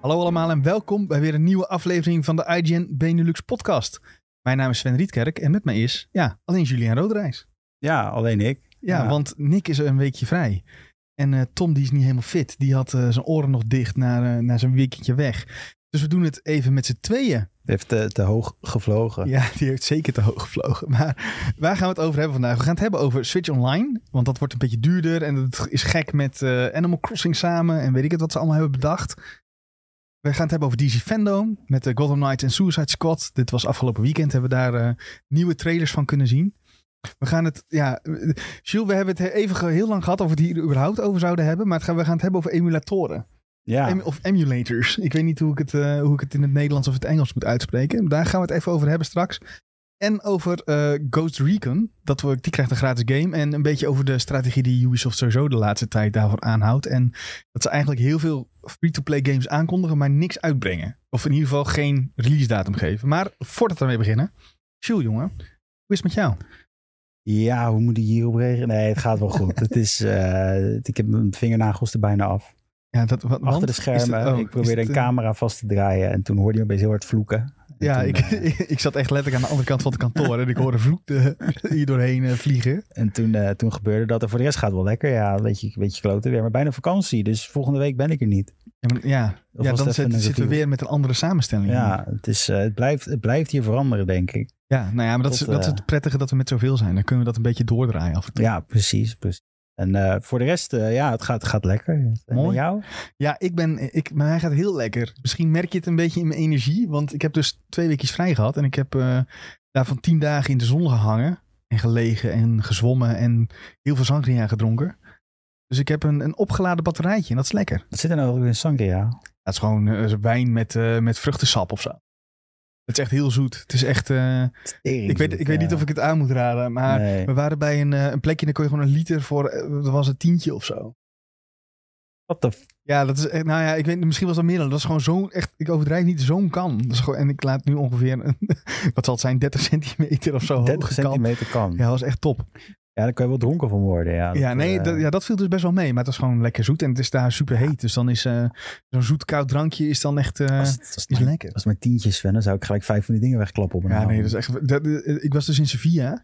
Hallo allemaal en welkom bij weer een nieuwe aflevering van de IGN Benelux podcast. Mijn naam is Sven Rietkerk en met mij is, ja, alleen Julian Roderijs. Ja, alleen ik. Ja, want Nick is een weekje vrij. En eh, Tom die is niet helemaal fit. Die had eh, zijn oren nog dicht na, uh, na zijn weekendje weg. Dus we doen het even met z'n tweeën. Die heeft te, te hoog gevlogen. Ja, die heeft zeker te hoog gevlogen. Maar waar gaan we het over hebben vandaag? We gaan het hebben over Switch Online. Want dat wordt een beetje duurder. En het is gek met Animal Crossing samen. En weet ik het wat ze allemaal hebben bedacht. We gaan het hebben over DC Fandom met de Gotham Knights en Suicide Squad. Dit was afgelopen weekend. Hebben we daar uh, nieuwe trailers van kunnen zien. We gaan het, ja, Jules, we hebben het even heel lang gehad of we het hier überhaupt over zouden hebben. Maar het gaan, we gaan het hebben over emulatoren. Ja. Em, of emulators. Ik weet niet hoe ik, het, uh, hoe ik het in het Nederlands of het Engels moet uitspreken. Daar gaan we het even over hebben straks. En over uh, Ghost Recon. Dat we, die krijgt een gratis game. En een beetje over de strategie die Ubisoft sowieso de laatste tijd daarvoor aanhoudt. En dat ze eigenlijk heel veel free-to-play games aankondigen, maar niks uitbrengen. Of in ieder geval geen release datum geven. Maar voordat we ermee beginnen. Jules, jongen. Hoe is het met jou? Ja, hoe moet ik hierop reageren? Nee, het gaat wel goed. het is, uh, ik heb mijn vingernagels er bijna af. Ja, dat, wat, Achter de schermen. Het, oh, ik probeerde een camera vast te draaien en toen hoorde je opeens heel hard vloeken. Ja, toen, ik, uh, ik zat echt letterlijk aan de andere kant van het kantoor en ik hoorde vloek hier doorheen uh, vliegen. En toen, uh, toen gebeurde dat. En voor de rest gaat het wel lekker. Ja, een beetje, een beetje kloten weer. Maar bijna vakantie, dus volgende week ben ik er niet. Ja, maar, ja. ja dan zit, zitten we weer met een andere samenstelling. Ja, het, is, het, blijft, het blijft hier veranderen, denk ik. Ja, nou ja, maar dat, Tot, is, dat is het prettige dat we met zoveel zijn. Dan kunnen we dat een beetje doordraaien af en toe. Ja, precies. precies. En uh, voor de rest, uh, ja, het gaat, gaat lekker. En Mooi. jou? Ja, ik ben, ik, maar hij gaat heel lekker. Misschien merk je het een beetje in mijn energie. Want ik heb dus twee weekjes vrij gehad. En ik heb uh, daarvan tien dagen in de zon gehangen. En gelegen en gezwommen. En heel veel sangria gedronken. Dus ik heb een, een opgeladen batterijtje. En dat is lekker. Wat zit er nou in sangria? Dat is gewoon wijn met, met vruchtensap of zo. Het is echt heel zoet. Het is echt. Uh, ik weet, ik weet niet of ik het aan moet raden. Maar nee. we waren bij een, uh, een plekje en dan kon je gewoon een liter voor. Uh, dat was een tientje of zo. Wat de. Ja, dat is echt. Nou ja, ik weet misschien was dat meer dan. Dat is gewoon zo'n. Echt. Ik overdrijf niet zo'n kan. Dat is gewoon, en ik laat nu ongeveer. Een, wat zal het zijn? 30 centimeter of zo. 30 centimeter kan. Ja, dat was echt top. Ja, daar kan je wel dronken van worden. Ja, ja nee, uh... dat, ja, dat viel dus best wel mee. Maar het was gewoon lekker zoet. En het is daar super heet. Dus dan is uh, zo'n zoet koud drankje is dan echt uh, als het, als is maar, lekker. Als maar tientjes, Sven, dan zou ik gelijk vijf van die dingen wegklappen op een Ja, avond. nee, dat is echt... Dat, ik was dus in Sevilla.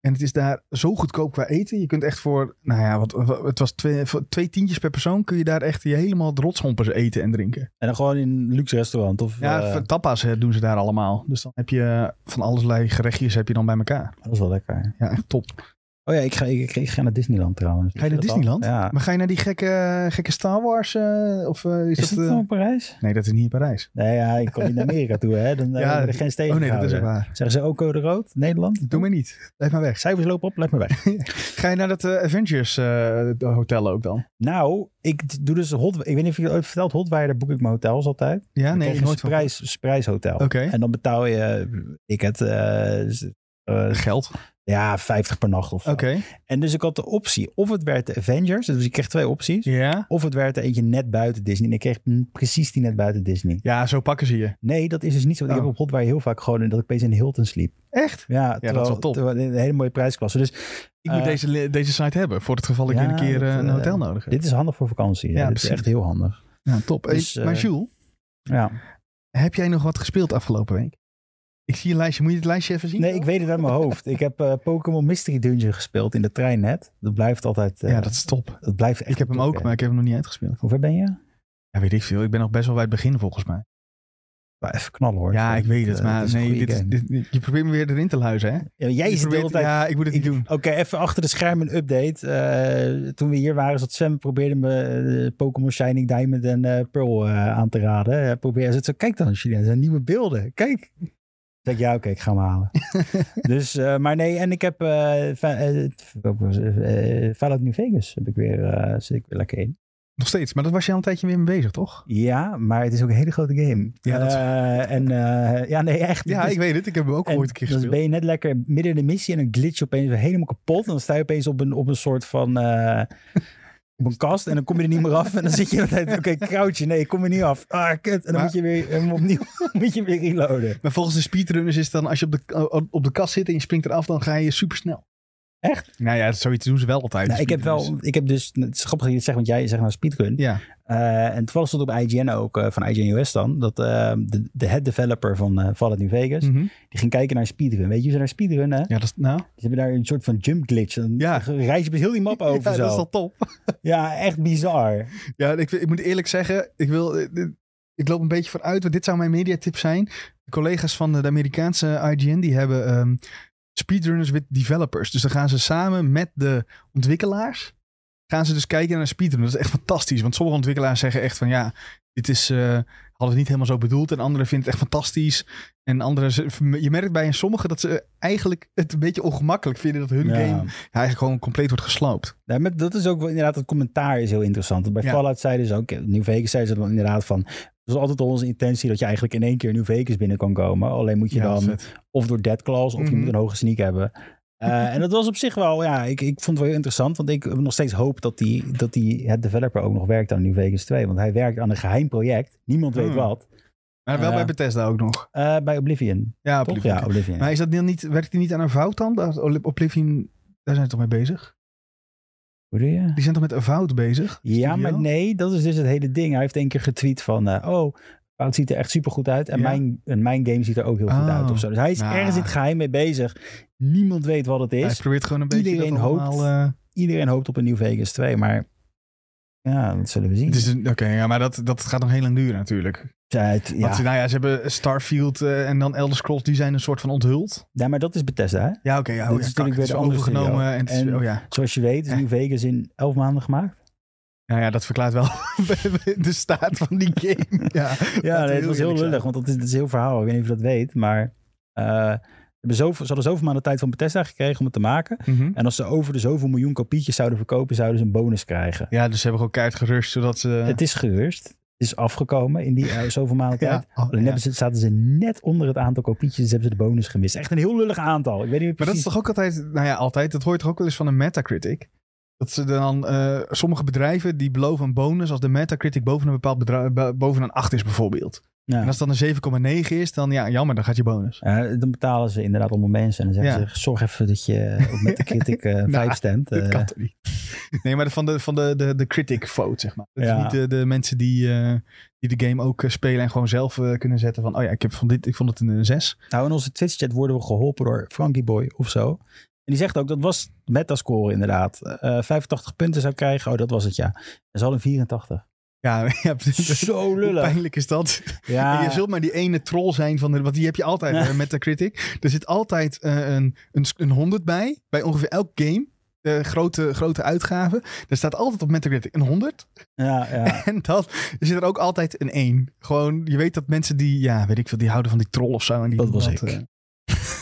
En het is daar zo goedkoop qua eten. Je kunt echt voor, nou ja, wat, wat, het was twee, twee tientjes per persoon. Kun je daar echt je helemaal rotschompers eten en drinken. En dan gewoon in een luxe restaurant? Of, ja, uh... tapas doen ze daar allemaal. Dus dan heb je van allerlei gerechtjes heb je dan bij elkaar. Dat is wel lekker. Ja, echt top. Oh ja, ik ga, ik, ik ga naar Disneyland trouwens. Ga je naar Disneyland? Ja. Maar ga je naar die gekke, gekke Star Wars? Uh, of, uh, is, is dat, dat uh... in Parijs? Nee, dat is niet in Parijs. Nee, ja, ik kom niet naar Amerika toe, hè. Dan ja, er geen steden Oh nee, dat is waar. Zeggen ze ook code rood, Nederland? Doe maar niet. Blijf maar weg. Cijfers lopen op, blijf maar weg. ga je naar dat Avengers hotel ook dan? Nou, ik doe dus Hot... Ik weet niet of je het ooit verteld, Hotwire, daar boek ik mijn hotels altijd. Ja, dan nee, nooit een prijs, prijshotel. Oké. Okay. En dan betaal je, ik het... Geld? Ja, 50 per nacht of zo. Okay. En dus ik had de optie. Of het werd de Avengers. Dus ik kreeg twee opties. Ja. Of het werd er eentje net buiten Disney. En ik kreeg precies die net buiten Disney. Ja, zo pakken ze je. Nee, dat is dus niet zo. Oh. Ik heb op Hotwire heel vaak gewoon dat ik opeens in Hilton sliep. Echt? Ja, ja terwijl, dat is wel top. Terwijl, een hele mooie prijsklasse. Dus ik moet uh, deze, deze site hebben. Voor het geval ik ja, een keer uh, een hotel nodig heb. Dit is handig voor vakantie. Ja, dit precies. is echt heel handig. Ja, top. Dus, maar Jules, ja. heb jij nog wat gespeeld afgelopen week? Ik zie een lijstje. Moet je het lijstje even zien? Nee, ik weet het uit mijn hoofd. Ik heb uh, Pokémon Mystery Dungeon gespeeld in de trein net. Dat blijft altijd... Uh, ja, dat is top. Dat blijft echt ik heb hem top, ook, hè. maar ik heb hem nog niet uitgespeeld. Hoe ver ben je? Ja, weet ik veel. Ik ben nog best wel bij het begin volgens mij. Maar even knallen hoor. Ja, ik weet het. Uh, Maar het nee, dit, dit, je probeert me weer erin te luizen, hè? Ja, jij Je zit de hele probeert- tijd... Ja, ik moet het niet doen. Oké, even achter de schermen een update. Eh, toen we hier waren, zat Sven probeerde me eh, Pokémon Shining Diamond en eh, Pearl eh, aan te raden. Hij probeerde, hij zo, kijk dan Julien, er zijn nieuwe beelden. Kijk. Zeg ja, oké, ik ga hem halen. dus, eh, maar nee, en ik heb eh, eh, Fallout New Vegas heb ik weer, zit ik weer lekker in. Nog steeds. Maar dat was je al een tijdje weer mee bezig, toch? Ja, maar het is ook een hele grote game. Ja, dat en ja, nee, echt. Ja, is- ik weet het. Ik heb hem ook en ooit een keer dan gespeeld. ben je net lekker midden in de missie en een glitch opeens helemaal kapot. En dan sta je opeens op een, op een soort van... op een kast en dan kom je er niet meer af. En dan zit je altijd, oké, crouchje, nee, ik kom er niet af. Ah, kut. En dan Maar- moet je weer helemaal opnieuw moet je weer reloaden. Maar volgens de speedrunners is het dan, als je op de, op de kast zit en je springt eraf, dan ga je super snel. Echt? Nou ja, zoiets doen ze wel altijd. Nou, ik heb wel, ik heb dus, het is grappig dat je het zegt, want jij zegt nou speedrun. Ja, Eh, en toevallig stond op IGN ook, eh, van IGN US dan, dat eh, de, de head developer van Fallout New Vegas, Mhm. die ging kijken naar speedrun. Weet je ze naar speedrun, hè? ja dat is, nou, Ze hebben daar een soort van jump glitch. Dan Ja. reis je met heel die map over ja, zo. dat is wel top. Ja, echt bizar. Ja, ik, ik moet eerlijk zeggen, ik, wil, ik loop een beetje vooruit, want dit zou mijn mediatip zijn. De collega's van de, de Amerikaanse IGN, die hebben ehm, speedrunners with developers. Dus dan gaan ze samen met de ontwikkelaars, gaan ze dus kijken naar speedrunners. Dat is echt fantastisch, want sommige ontwikkelaars zeggen echt van ja, dit is, eh, hadden het niet helemaal zo bedoeld. En anderen vinden het echt fantastisch. En anderen, je merkt bij sommigen dat ze eigenlijk het een beetje ongemakkelijk vinden dat hun Ja. game eigenlijk gewoon compleet wordt gesloopt. Ja, maar dat is ook wel inderdaad, het commentaar is heel interessant. Want Bij Ja. Fallout zeiden ze ook, New Vegas zeiden ze dan inderdaad van, het is altijd al onze intentie dat je eigenlijk in één keer New Vegas binnen kan komen. Alleen moet je Ja, dan vet. of door dead claws of je Mhm. moet een hoge sneak hebben. Eh, en dat was op zich wel, ja, ik, ik vond het wel interessant. Want ik heb nog steeds hoop dat die, dat die het developer ook nog werkt aan New Vegas 2. Want hij werkt aan een geheim project. Niemand weet Hmm. wat. Maar wel Eh, bij Bethesda ook nog. Eh, bij Oblivion, Ja, toch? Oblivion. Ja, Oblivion. Maar is dat niet, werkt hij niet aan een fout dan? Oblivion, daar zijn ze toch mee bezig? Hoe doe je? Die zijn toch met een fout bezig? Ja, Studio? maar nee, dat is dus het hele ding. Hij heeft één keer getweet van, eh, oh, het ziet er echt super goed uit. En, Ja. mijn, en mijn game ziet er ook heel goed Oh. uit. Of zo. Dus hij is Nou. ergens in het geheim mee bezig. Niemand weet wat het Hij is. probeert gewoon een beetje Iedereen dat allemaal, hoopt. eh, Iedereen hoopt op een New Vegas 2, maar ja, dat zullen we zien. is Oké, ja, maar dat, dat gaat nog heel lang duren natuurlijk. Het- ja. Want nou ja, ze hebben Starfield eh, en dan Elder Scrolls, die zijn een soort van onthuld. ja, maar dat is Bethesda. Hè? Ja, oké. ja, Dat oh, is ja, natuurlijk kak, weer is overgenomen. En is, oh ja. Zoals je weet is. New Vegas in elf maanden gemaakt. Ja, ja, dat verklaart wel de staat van die game. Ja, Ja, nee, het was heel lullig, want dat is, dat is heel verhaal. Ik weet niet of je dat weet, maar eh, ze, hebben zoveel, ze hadden zoveel maanden tijd van Bethesda gekregen om het te maken. Mhm. En als ze over de zoveel miljoen kopietjes zouden verkopen, zouden ze een bonus krijgen. ja, dus ze hebben gewoon keihard gerust, zodat ze... Het is gerust. Het is afgekomen in die eh, zoveel maanden tijd. oh, Alleen ja. hebben ze, zaten ze net onder het aantal kopietjes, dus hebben ze de bonus gemist. Echt een heel lullig aantal. Ik weet niet meer Maar dat is precies. toch ook altijd, nou ja, altijd, dat hoor je toch ook wel eens van een Metacritic. Dat ze dan, eh, sommige bedrijven die beloven een bonus als de Metacritic boven een bepaald bedrijf, bo- boven een 8 is bijvoorbeeld. Ja. En als het dan een 7,9 is, dan ja, jammer, dan gaat je bonus. Dan betalen ze inderdaad allemaal mensen. En dan zeggen Ja. ze, zorg even dat je op met de critic eh 5 Nou, stemt. Dat Eh, kan toch niet? Nee, maar van de, van de, de, de critic vote, zeg maar. Dat Ja. is niet de, de mensen die, eh, die de game ook spelen en gewoon zelf kunnen zetten van, oh ja, ik, heb van dit, ik vond het een 6. Nou, in onze Twitch-chat worden we geholpen door Frankie Boy of zo. En die zegt ook, dat was metascore inderdaad. Eh 85 punten zou krijgen. Oh, dat was het, ja. En ze hadden 84. Ja, ja. Zo lullig. pijnlijk is dat? Ja, En je zult maar die ene troll zijn van de, want die heb je altijd Ja. eh, met de critic. Er zit altijd eh, een, een, een 100 bij, bij ongeveer elk game. De grote, grote uitgave. Er staat altijd op Metacritic een 100. ja, ja. En dan zit er ook altijd een 1. Gewoon, je weet dat mensen die, ja, weet ik veel, die houden van die troll of zo. En die Dat was ik. eh.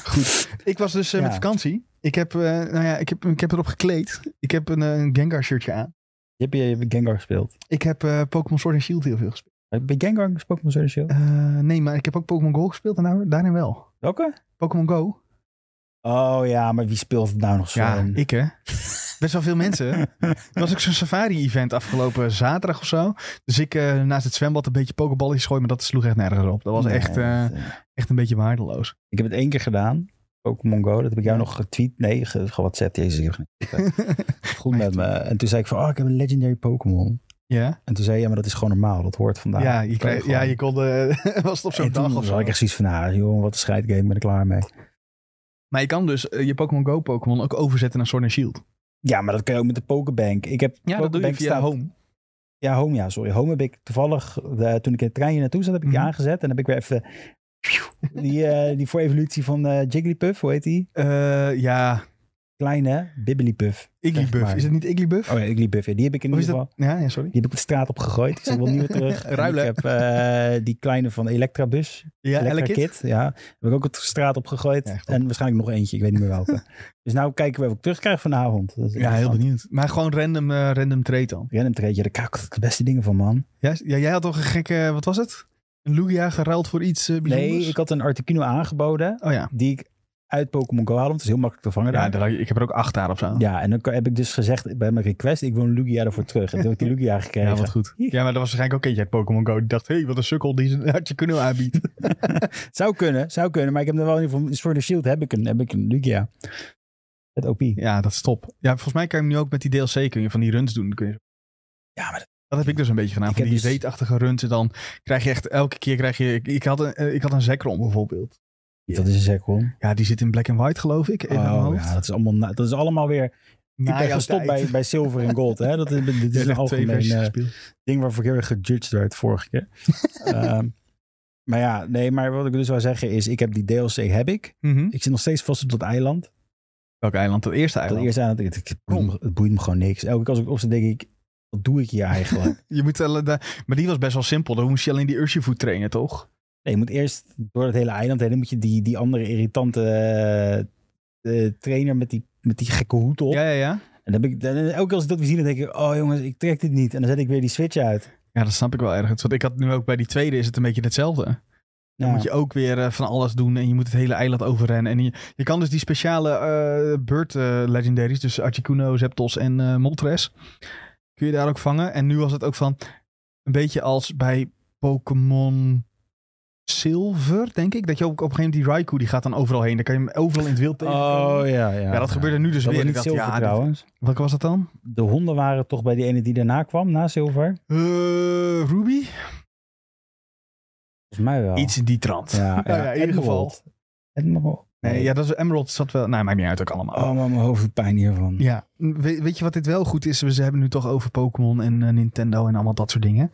Goed. Ik was dus eh, met vakantie. Ik heb, eh, nou ja, ik heb, ik heb erop gekleed. Ik heb een, eh, een Gengar shirtje aan. Je hebt, je hebt Gengar gespeeld. Ik heb eh, Pokémon Sword and Shield heel veel gespeeld. Heb je Gengar met Sword and Shield? Nee, maar ik heb ook Pokémon Go gespeeld en daar, daarin wel. Welke? Pokémon Go. Oh ja, maar wie speelt het nou nog zo? Ja, ik hè. Best wel veel mensen. Er was ook zo'n safari-event afgelopen zaterdag of zo. Dus ik naast het zwembad een beetje pokeballetjes gooien, maar dat sloeg echt nergens op. Dat was echt, echt een beetje waardeloos. Ik heb het één keer gedaan. Pokémon Go. Dat heb ik jou nog getweet. Nee, ge- gewhatsappt. Jezus, ik heb Goed met me. En toen zei ik van, oh, ik heb een legendary Pokémon. Ja, En toen zei je, ja, maar dat is gewoon normaal. Dat hoort vandaag. ja, je, kreeg, ja, je kon, eh, was het op zo'n dag of zo. ik echt zoiets van, nou, joh, wat een scheidgame, ben ik klaar mee. Maar je kan dus eh, je Pokémon Go Pokémon ook overzetten naar Sword and Shield. Ja, maar dat kan je ook met de Pokébank. Ik heb Ja, dat doe je via staat- Home. Ja, Home, ja, sorry. Home heb ik toevallig, de, toen ik in het trein hier naartoe zat, heb ik die Mhm. aangezet. En heb ik weer even die, eh, die voor evolutie van eh, Jigglypuff, hoe heet die? Eh, ja, Kleine, Bibblypuff. Igglybuff. Is het niet Igglybuff? Oh ja, Jigglypuff, ja, die heb ik in ieder geval. Ja, ja, sorry. Die heb ik de straat op gegooid. Ik zeg wel nieuwe terug. En Ruilen. Ik heb die kleine van Electrabus. Ja, Electra. Kit. Ja, heb ik ook de straat op gegooid. Ja, en waarschijnlijk nog eentje, ik weet niet meer welke. dus nou kijken we wat ik terugkrijg vanavond. Ja, heel benieuwd. Maar gewoon random, random trade dan. Random trade, ja, daar krijg ik de beste dingen van, man. Ja, jij had toch een gekke, wat was het? Een Lugia geruild voor iets eh, bijzonders? Nee, ik had een Articuno aangeboden. Oh ja. Die ik uit Pokémon Go haalde. Want het is heel makkelijk te vangen Ja, daar. ik heb er ook acht daar of zo. Ja, en dan heb ik dus gezegd bij mijn request, ik wil een Lugia ervoor terug. En toen heb ik die Lugia gekregen. Ja, wat goed. Ja, maar dat was waarschijnlijk ook eentje uit Pokémon Go. Die dacht, hé, hey, wat een sukkel die zijn hartje kunnen aanbiedt. Zou kunnen, zou kunnen. Maar ik heb er wel in ieder geval, Sword and Shield heb ik een, heb ik een Lugia. Het OP. Ja, dat is top. Ja, volgens mij kan je hem nu ook met die DLC kun je van die runs doen. Dan kun je... Ja, maar Dat heb ik dus een beetje gedaan. Ik Van die dus- reetachtige runs. En dan krijg je echt elke keer krijg je... Ik, ik had een, eh, ik had een Zekrom bijvoorbeeld. dat is een Zekrom. Ja, die zit in black and white geloof ik. In mijn Oh hoofd. ja, dat is allemaal, dat is allemaal weer... Ik ben gestopt bij, bij zilver en gold. Hè? Dat is, dit een algemeen eh, ding waarvoor ik heel erg gejudged werd vorige keer. Ehm, maar ja, nee, maar wat ik dus wou zeggen is, ik heb die DLC heb ik. Mhm. Ik zit nog steeds vast op dat eiland. Welk eiland? Het eerste Dat eiland. eerste eiland, het, boeit me, het boeit me gewoon niks. Elke keer als ik op zit, denk ik, wat doe ik hier eigenlijk? Je moet wel, de- maar die was best wel simpel. Dan moest je alleen die Urshifu trainen, toch? nee, je moet eerst door het hele eiland heen. Dan moet je die, die andere irritante eh, eh, trainer met die, met die gekke hoed op. Ja, ja, ja. En dan heb ik, dan, elke keer als ik dat weer zie, dan denk ik, oh jongens, ik trek dit niet. En dan zet ik weer die switch uit. Ja, dat snap ik wel ergens. Want ik had nu ook bij die tweede is het een beetje hetzelfde. Dan Ja. moet je ook weer eh, van alles doen en je moet het hele eiland overrennen. En je, je kan dus die speciale eh bird eh, legendaries, dus Articuno, Zapdos en eh Moltres, kun je daar ook vangen. En nu was het ook van een beetje als bij Pokémon Silver, denk ik. Dat je ook op een gegeven moment die Raikou, die gaat dan overal heen. Dan kan je hem overal in het wild tegenkomen. Oh ja, ja. ja, dat gebeurde nu dus Dat weer. Ik niet dacht, zilver ja, trouwens. welke was dat dan? De honden waren toch bij die ene die daarna kwam, na zilver? Eh, Ruby? Volgens mij wel. Iets in die trant. Ja, Nou ja, in ieder geval. Nee, ja, dat is Emerald zat wel. Nee, maakt niet uit ook allemaal. Oh, maar mijn hoofd doet pijn hiervan. Ja, weet, weet je wat dit wel goed is? We hebben nu toch over Pokémon en eh, Nintendo en allemaal dat soort dingen.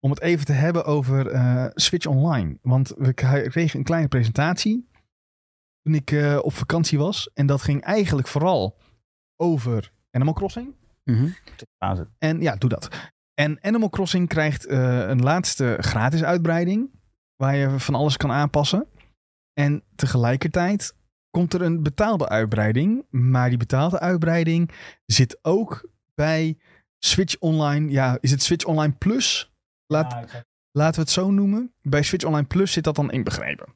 Om het even te hebben over eh, Switch Online. Want we kregen een kleine presentatie toen ik eh, op vakantie was. En dat ging eigenlijk vooral over Animal Crossing. Mhm. En ja, doe dat. En Animal Crossing krijgt eh, een laatste gratis uitbreiding. Waar je van alles kan aanpassen. En tegelijkertijd komt er een betaalde uitbreiding. Maar die betaalde uitbreiding zit ook bij Switch Online. Ja, is het Switch Online Plus? Laat, laten we het zo noemen. Bij Switch Online Plus zit dat dan inbegrepen.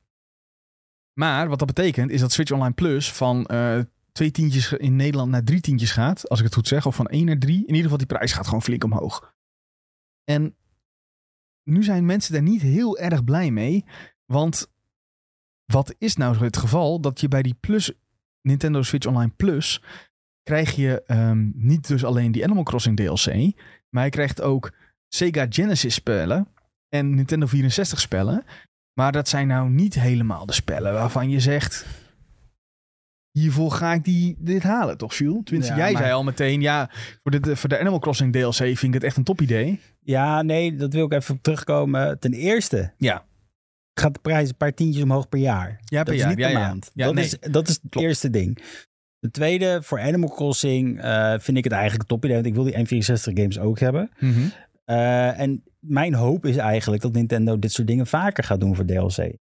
Maar wat dat betekent is dat Switch Online Plus van eh, twee tientjes in Nederland naar drie tientjes gaat. Als ik het goed zeg. Of van één naar drie. In ieder geval die prijs gaat gewoon flink omhoog. En nu zijn mensen daar niet heel erg blij mee. Want wat is nou het geval? Dat je bij die Plus, Nintendo Switch Online Plus, krijg je ehm, niet dus alleen die Animal Crossing DLC, maar je krijgt ook Sega Genesis spellen en Nintendo 64 spellen. Maar dat zijn nou niet helemaal de spellen waarvan je zegt, hiervoor ga ik die, dit halen, toch Jules? Tenminste, Ja, jij maar- zei al meteen, ja, voor de, voor de Animal Crossing DLC vind ik het echt een top idee. Ja, nee, dat wil ik even terugkomen. Ten eerste Ja. Gaat de prijs een paar tientjes omhoog per jaar. Ja, Dat per is jaar. niet Ja, per maand. Ja, dat, nee. is, dat is het Klopt. eerste ding. De tweede, voor Animal Crossing eh, vind ik het eigenlijk een top idee. Want ik wil die N64 games ook hebben. Mhm. Eh, en mijn hoop is eigenlijk dat Nintendo dit soort dingen vaker gaat doen voor DLC.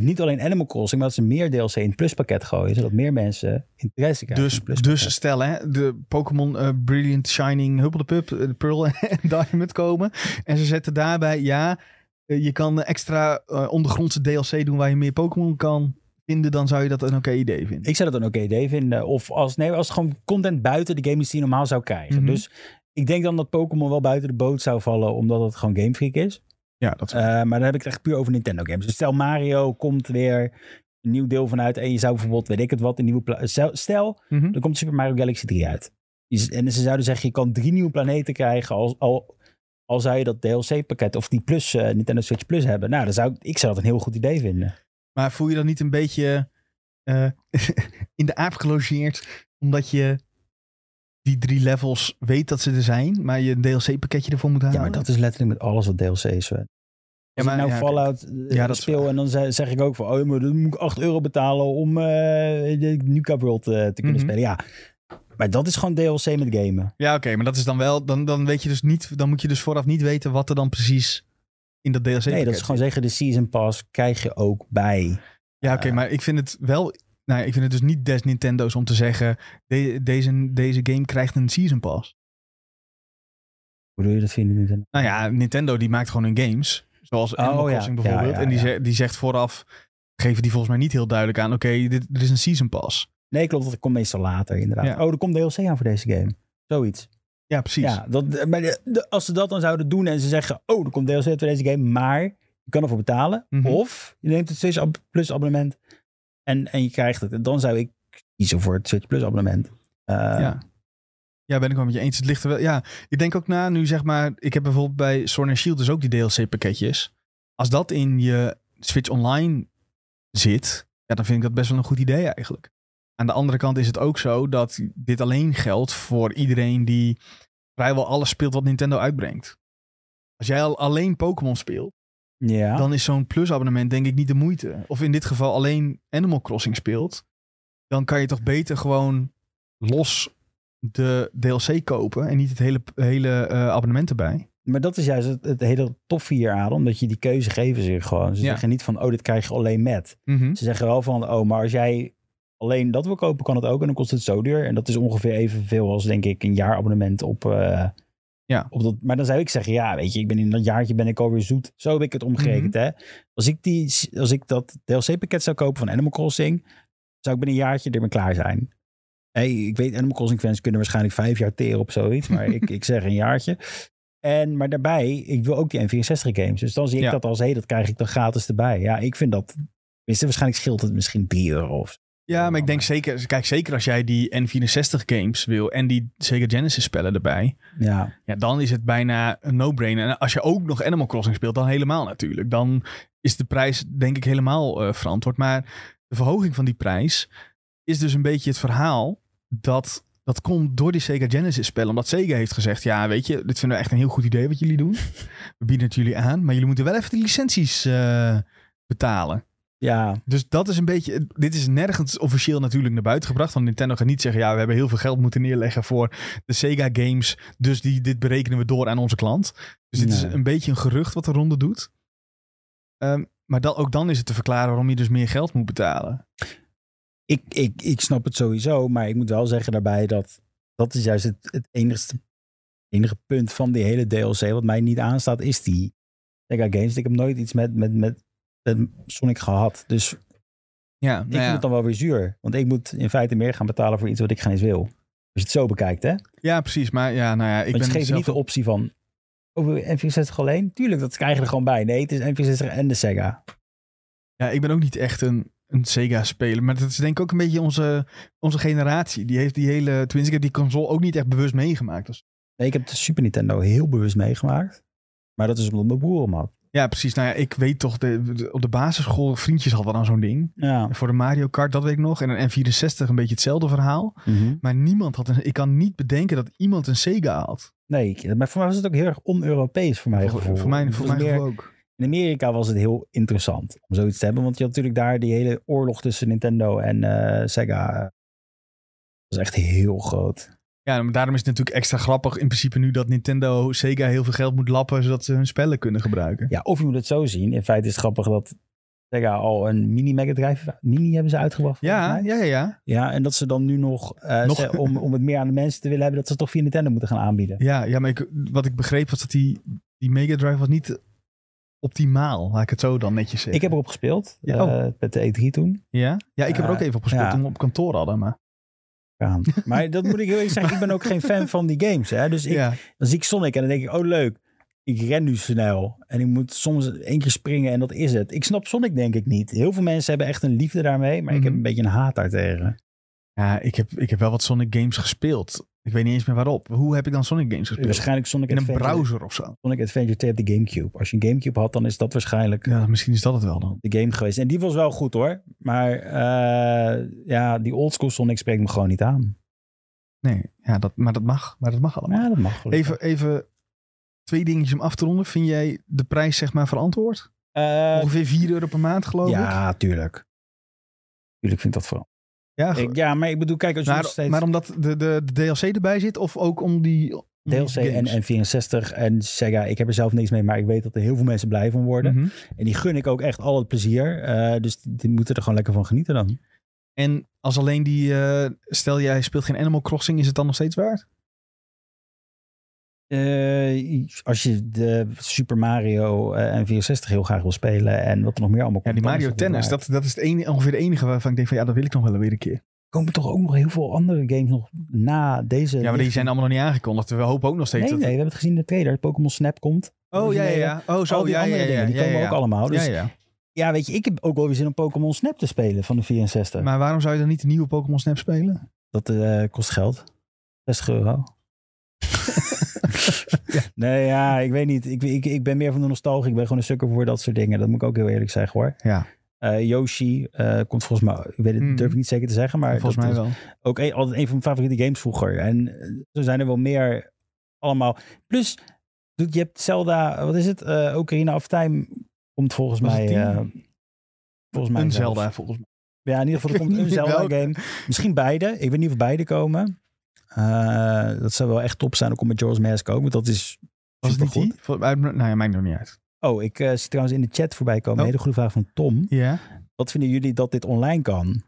Niet alleen Animal Crossing, maar dat ze meer DLC in het pluspakket gooien. Zodat meer mensen interesse krijgen. Dus, in dus stel hè, de Pokémon eh, Brilliant Shining eh, de Pearl en Diamond komen. En ze zetten daarbij, ja, je kan extra eh, ondergrondse DLC doen waar je meer Pokémon kan vinden. Dan zou je dat een oké idee vinden. Ik zou dat een oké idee vinden. Of als, nee, als gewoon content buiten de games die je normaal zou krijgen. Mhm. Dus ik denk dan dat Pokémon wel buiten de boot zou vallen, omdat het gewoon Game Freak is. ja, dat is Eh, maar dan heb ik het echt puur over Nintendo games. Dus stel Mario komt weer een nieuw deel vanuit en je zou bijvoorbeeld, weet ik het wat, een nieuwe... Stel, stel Mhm. er komt Super Mario Galaxy 3 uit. En ze zouden zeggen, je kan drie nieuwe planeten krijgen al, al, al zou je dat DLC-pakket of die Plus, eh, Nintendo Switch Plus hebben. Nou, dan zou ik, ik zou dat een heel goed idee vinden. Maar voel je dan niet een beetje eh, in de aap gelogeerd, omdat je die drie levels weet dat ze er zijn, maar je een DLC-pakketje ervoor moet halen? Ja, maar dat is letterlijk met alles wat DLC is. hè. Als maar- ik nou ja. Fallout eh, Ja, dat speel en dan ze- zeg ik ook van, oh, maar dan moet ik 8 euro betalen om de Nuka World te kunnen Mhm. spelen. Ja, maar dat is gewoon DLC met gamen. Ja, oké, maar dat is dan wel, dan, dan weet je dus niet, dan moet je dus vooraf niet weten wat er dan precies in dat DLC Nee, dat is gewoon zeggen, de Season Pass krijg je ook bij. Ja, oké, Eh, maar ik vind het wel. Nou, ik vind het dus niet des Nintendo's om te zeggen. de- deze, deze game krijgt een season pass. Hoe doe je dat vinden? Nintendo? Nou ja, Nintendo die maakt gewoon hun games. Zoals Animal Oh, ja. Crossing Ja, bijvoorbeeld. ja, en die, ja. ze- die zegt vooraf. Geven die volgens mij niet heel duidelijk aan. Oké, dit er is een season pass. Nee, klopt, dat komt meestal later inderdaad. Ja. Oh, er komt DLC aan voor deze game. Zoiets. Ja, precies. Ja, dat, maar de- de- als ze dat dan zouden doen en ze zeggen, oh, er komt DLC voor deze game, maar je kan ervoor betalen. Mhm. Of je neemt het Switch ab- Plus abonnement en, en je krijgt het. En dan zou ik kiezen voor het Switch Plus abonnement. Uh, ja. Ja, ben ik wel met je eens. Het ligt er wel. Ja, ik denk ook na nu zeg maar. Ik heb bijvoorbeeld bij Sword and Shield dus ook die DLC-pakketjes. Als dat in je Switch Online zit, ja, dan vind ik dat best wel een goed idee eigenlijk. Aan de andere kant is het ook zo dat dit alleen geldt voor iedereen die vrijwel alles speelt wat Nintendo uitbrengt. Als jij al alleen Pokémon speelt, ja. dan is zo'n plus-abonnement denk ik niet de moeite. Of in dit geval alleen Animal Crossing speelt, dan kan je toch beter gewoon los de DLC kopen en niet het hele, hele uh, abonnement erbij. Maar dat is juist het, het hele toffe hier aan, omdat je die keuze geven ze gewoon. Ze Ja. zeggen niet van, oh, dit krijg je alleen met. Mhm. Ze zeggen wel van, oh, maar als jij alleen dat wil kopen, kan het ook. En dan kost het zo duur. En dat is ongeveer evenveel als, denk ik, een jaarabonnement op... eh, Ja. op dat, maar dan zou ik zeggen, ja, weet je, ik ben in dat jaartje ben ik alweer zoet. Zo heb ik het omgerekend, hè. Als ik, die, als ik dat DLC-pakket zou kopen van Animal Crossing, zou ik binnen een jaartje ermee klaar zijn. Hey, ik weet, Animal Crossing fans kunnen waarschijnlijk vijf jaar teren op zoiets. Maar ik, ik zeg een jaartje. En, maar daarbij, ik wil ook die N64 games. Dus dan zie ik Ja. dat als, hé, dat krijg ik dan gratis erbij. Ja, ik vind dat, waarschijnlijk scheelt het misschien 3 euro of. Ja, maar ik denk zeker, kijk, zeker als jij die N64 games wil en die Sega Genesis spellen erbij, Ja, ja, dan is het bijna een no-brainer. En als je ook nog Animal Crossing speelt, dan helemaal natuurlijk. Dan is de prijs denk ik helemaal eh, verantwoord. Maar de verhoging van die prijs is dus een beetje het verhaal dat dat komt door die Sega Genesis spellen. Omdat Sega heeft gezegd, ja weet je, dit vinden we echt een heel goed idee wat jullie doen. We bieden het jullie aan, maar jullie moeten wel even de licenties eh, betalen. Ja, Dus dat is een beetje. Dit is nergens officieel natuurlijk naar buiten gebracht. Want Nintendo gaat niet zeggen: ja, we hebben heel veel geld moeten neerleggen voor de Sega games. Dus die, dit berekenen we door aan onze klant. Dus dit is een beetje een gerucht wat de ronde doet. Ehm, maar dan, ook dan is het te verklaren waarom je dus meer geld moet betalen. ik, ik, ik snap het sowieso. Maar ik moet wel zeggen daarbij dat dat is juist het, het enigste, enige punt van die hele DLC wat mij niet aanstaat, is die Sega games. Ik heb nooit iets met, met, met Sonic gehad. Dus Ja, Ik nou vind ja. het dan wel weer zuur. Want ik moet in feite meer gaan betalen voor iets wat ik geen eens wil. Als je het zo bekijkt, hè? Ja, precies. Maar ja, nou ja, ik ben geeft je zelf niet de optie van... Oh, je N64 alleen? Tuurlijk, dat krijg je er gewoon bij. Nee, het is N64 en de Sega. Ja, ik ben ook niet echt een, een Sega-speler. Maar dat is denk ik ook een beetje onze, onze generatie. Die heeft die hele... Tenminste, ik heb die console ook niet echt bewust meegemaakt. Dus, Nee, ik heb de Super Nintendo heel bewust meegemaakt. Maar dat is omdat mijn broer hem had. Ja, precies. Nou ja, ik weet toch... De, de- op de basisschool, vriendjes hadden dan zo'n ding. Ja. Voor de Mario Kart, dat weet ik nog. En een N64 een beetje hetzelfde verhaal. Mhm. Maar niemand had een... Ik kan niet bedenken dat iemand een Sega had. Nee, maar voor mij was het ook heel erg on-Europees voor mij. Voor, gevoel. voor Het voor meer- gevoel ook. In Amerika was het heel interessant om zoiets te hebben. Want je had natuurlijk daar die hele oorlog tussen Nintendo en eh, Sega. Dat was echt heel groot. Ja, maar daarom is het natuurlijk extra grappig in principe nu dat Nintendo Sega heel veel geld moet lappen zodat ze hun spellen kunnen gebruiken. Ja, of je moet het zo zien. In feite is het grappig dat Sega al een mini Mega Drive mini hebben ze uitgebracht. Ja, ja, ja, ja. ja, en dat ze dan nu nog, eh, Nog- ze- om, om het meer aan de mensen te willen hebben, dat ze het toch via Nintendo moeten gaan aanbieden. Ja, ja maar ik, wat ik begreep was dat die, die Mega Drive was niet optimaal. Laat ik het zo dan netjes zeggen. Ik heb erop gespeeld, Ja, eh, met de E3 toen. Ja? Ja, ik heb er ook Eh, even op gespeeld ja. toen we op kantoor hadden. Maar... Gaan. Maar dat moet ik heel eerlijk zeggen, ik ben ook geen fan van die games. Hè? Dus ik, ja. dan zie ik Sonic en dan denk ik, oh leuk, ik ren nu snel. En ik moet soms één keer springen en dat is het. Ik snap Sonic denk ik niet. Heel veel mensen hebben echt een liefde daarmee, maar ik heb Mhm. een beetje een haat daartegen. ja, ik heb, ik heb wel wat Sonic games gespeeld. Ik weet niet eens meer waarop. Hoe heb ik dan Sonic games gespeeld? Waarschijnlijk Sonic In een browser of zo. Sonic Adventure 2 op de Gamecube. Als je een Gamecube had, dan is dat waarschijnlijk Ja, misschien is dat het wel dan. de game geweest. En die was wel goed hoor. Maar eh, ja, die oldschool Sonic spreekt me gewoon niet aan. Nee, ja, dat, maar dat mag. Maar dat mag allemaal. Ja, dat mag gelukkig. Even, even twee dingetjes om af te ronden. Vind jij de prijs zeg maar verantwoord? Eh, Ongeveer 4 euro per maand geloof ik. ja, tuurlijk. Tuurlijk vind ik dat vooral. Ja, Ik, ja, maar ik bedoel, kijk, als je nog maar, steeds... maar omdat de, de, de DLC erbij zit of ook om die... om die DLC en, en 64 en Sega, ik heb er zelf niks mee, maar ik weet dat er heel veel mensen blij van worden. Mhm. En die gun ik ook echt al het plezier. Eh, dus die moeten er gewoon lekker van genieten dan. En als alleen die... eh, stel jij speelt geen Animal Crossing, is het dan nog steeds waard? Eh, als je de Super Mario eh, en 64 heel graag wil spelen en wat er nog meer allemaal Ja, komt. die dan is Mario Tennis, dat, dat is het enige, ongeveer de enige waarvan ik denk van ja, dat wil ik nog wel weer een keer. Er komen toch ook nog heel veel andere games nog na deze. Ja, maar die lichting. zijn allemaal nog niet aangekondigd. We hopen ook nog steeds Nee, dat... nee, we hebben het gezien in de trailer. Pokémon Snap komt. Oh ja, ja, ja. Oh, zo, Al die ja, andere ja, dingen, ja, die ja, komen ja. ook allemaal. Dus ja, ja. Ja, weet je, ik heb ook wel weer zin om Pokémon Snap te spelen van de 64. Maar waarom zou je dan niet de nieuwe Pokémon Snap spelen? Dat eh, kost geld. 60 euro. Nee, ja, ik weet niet. Ik, ik, ik ben meer van de nostalgie. Ik ben gewoon een sukker voor dat soort dingen. Dat moet ik ook heel eerlijk zeggen hoor. Ja, Eh, Yoshi eh, komt volgens mij, ik weet het, Mhm. durf ik niet zeker te zeggen, maar volgens dat mij is wel. ook een, altijd een van mijn favoriete games vroeger. En eh, zo zijn er wel meer allemaal. Plus, je hebt Zelda, wat is het? Eh Ocarina of Time komt volgens Was mij. eh, volgens mij Een. Zelda volgens mij. Ja, in ieder geval, er komt een niet meer Zelda welke. game. Misschien beide. Ik weet niet of beide komen. Eh, dat zou wel echt top zijn. Ook om met George Mask ook. Want dat is Was het niet supergoed. die? Vol- uit- Nou ja, maakt nog niet uit. Oh, ik eh zie trouwens in de chat voorbij komen. Oh. Een hele goede vraag van Tom. Ja. Wat vinden jullie dat dit online kan?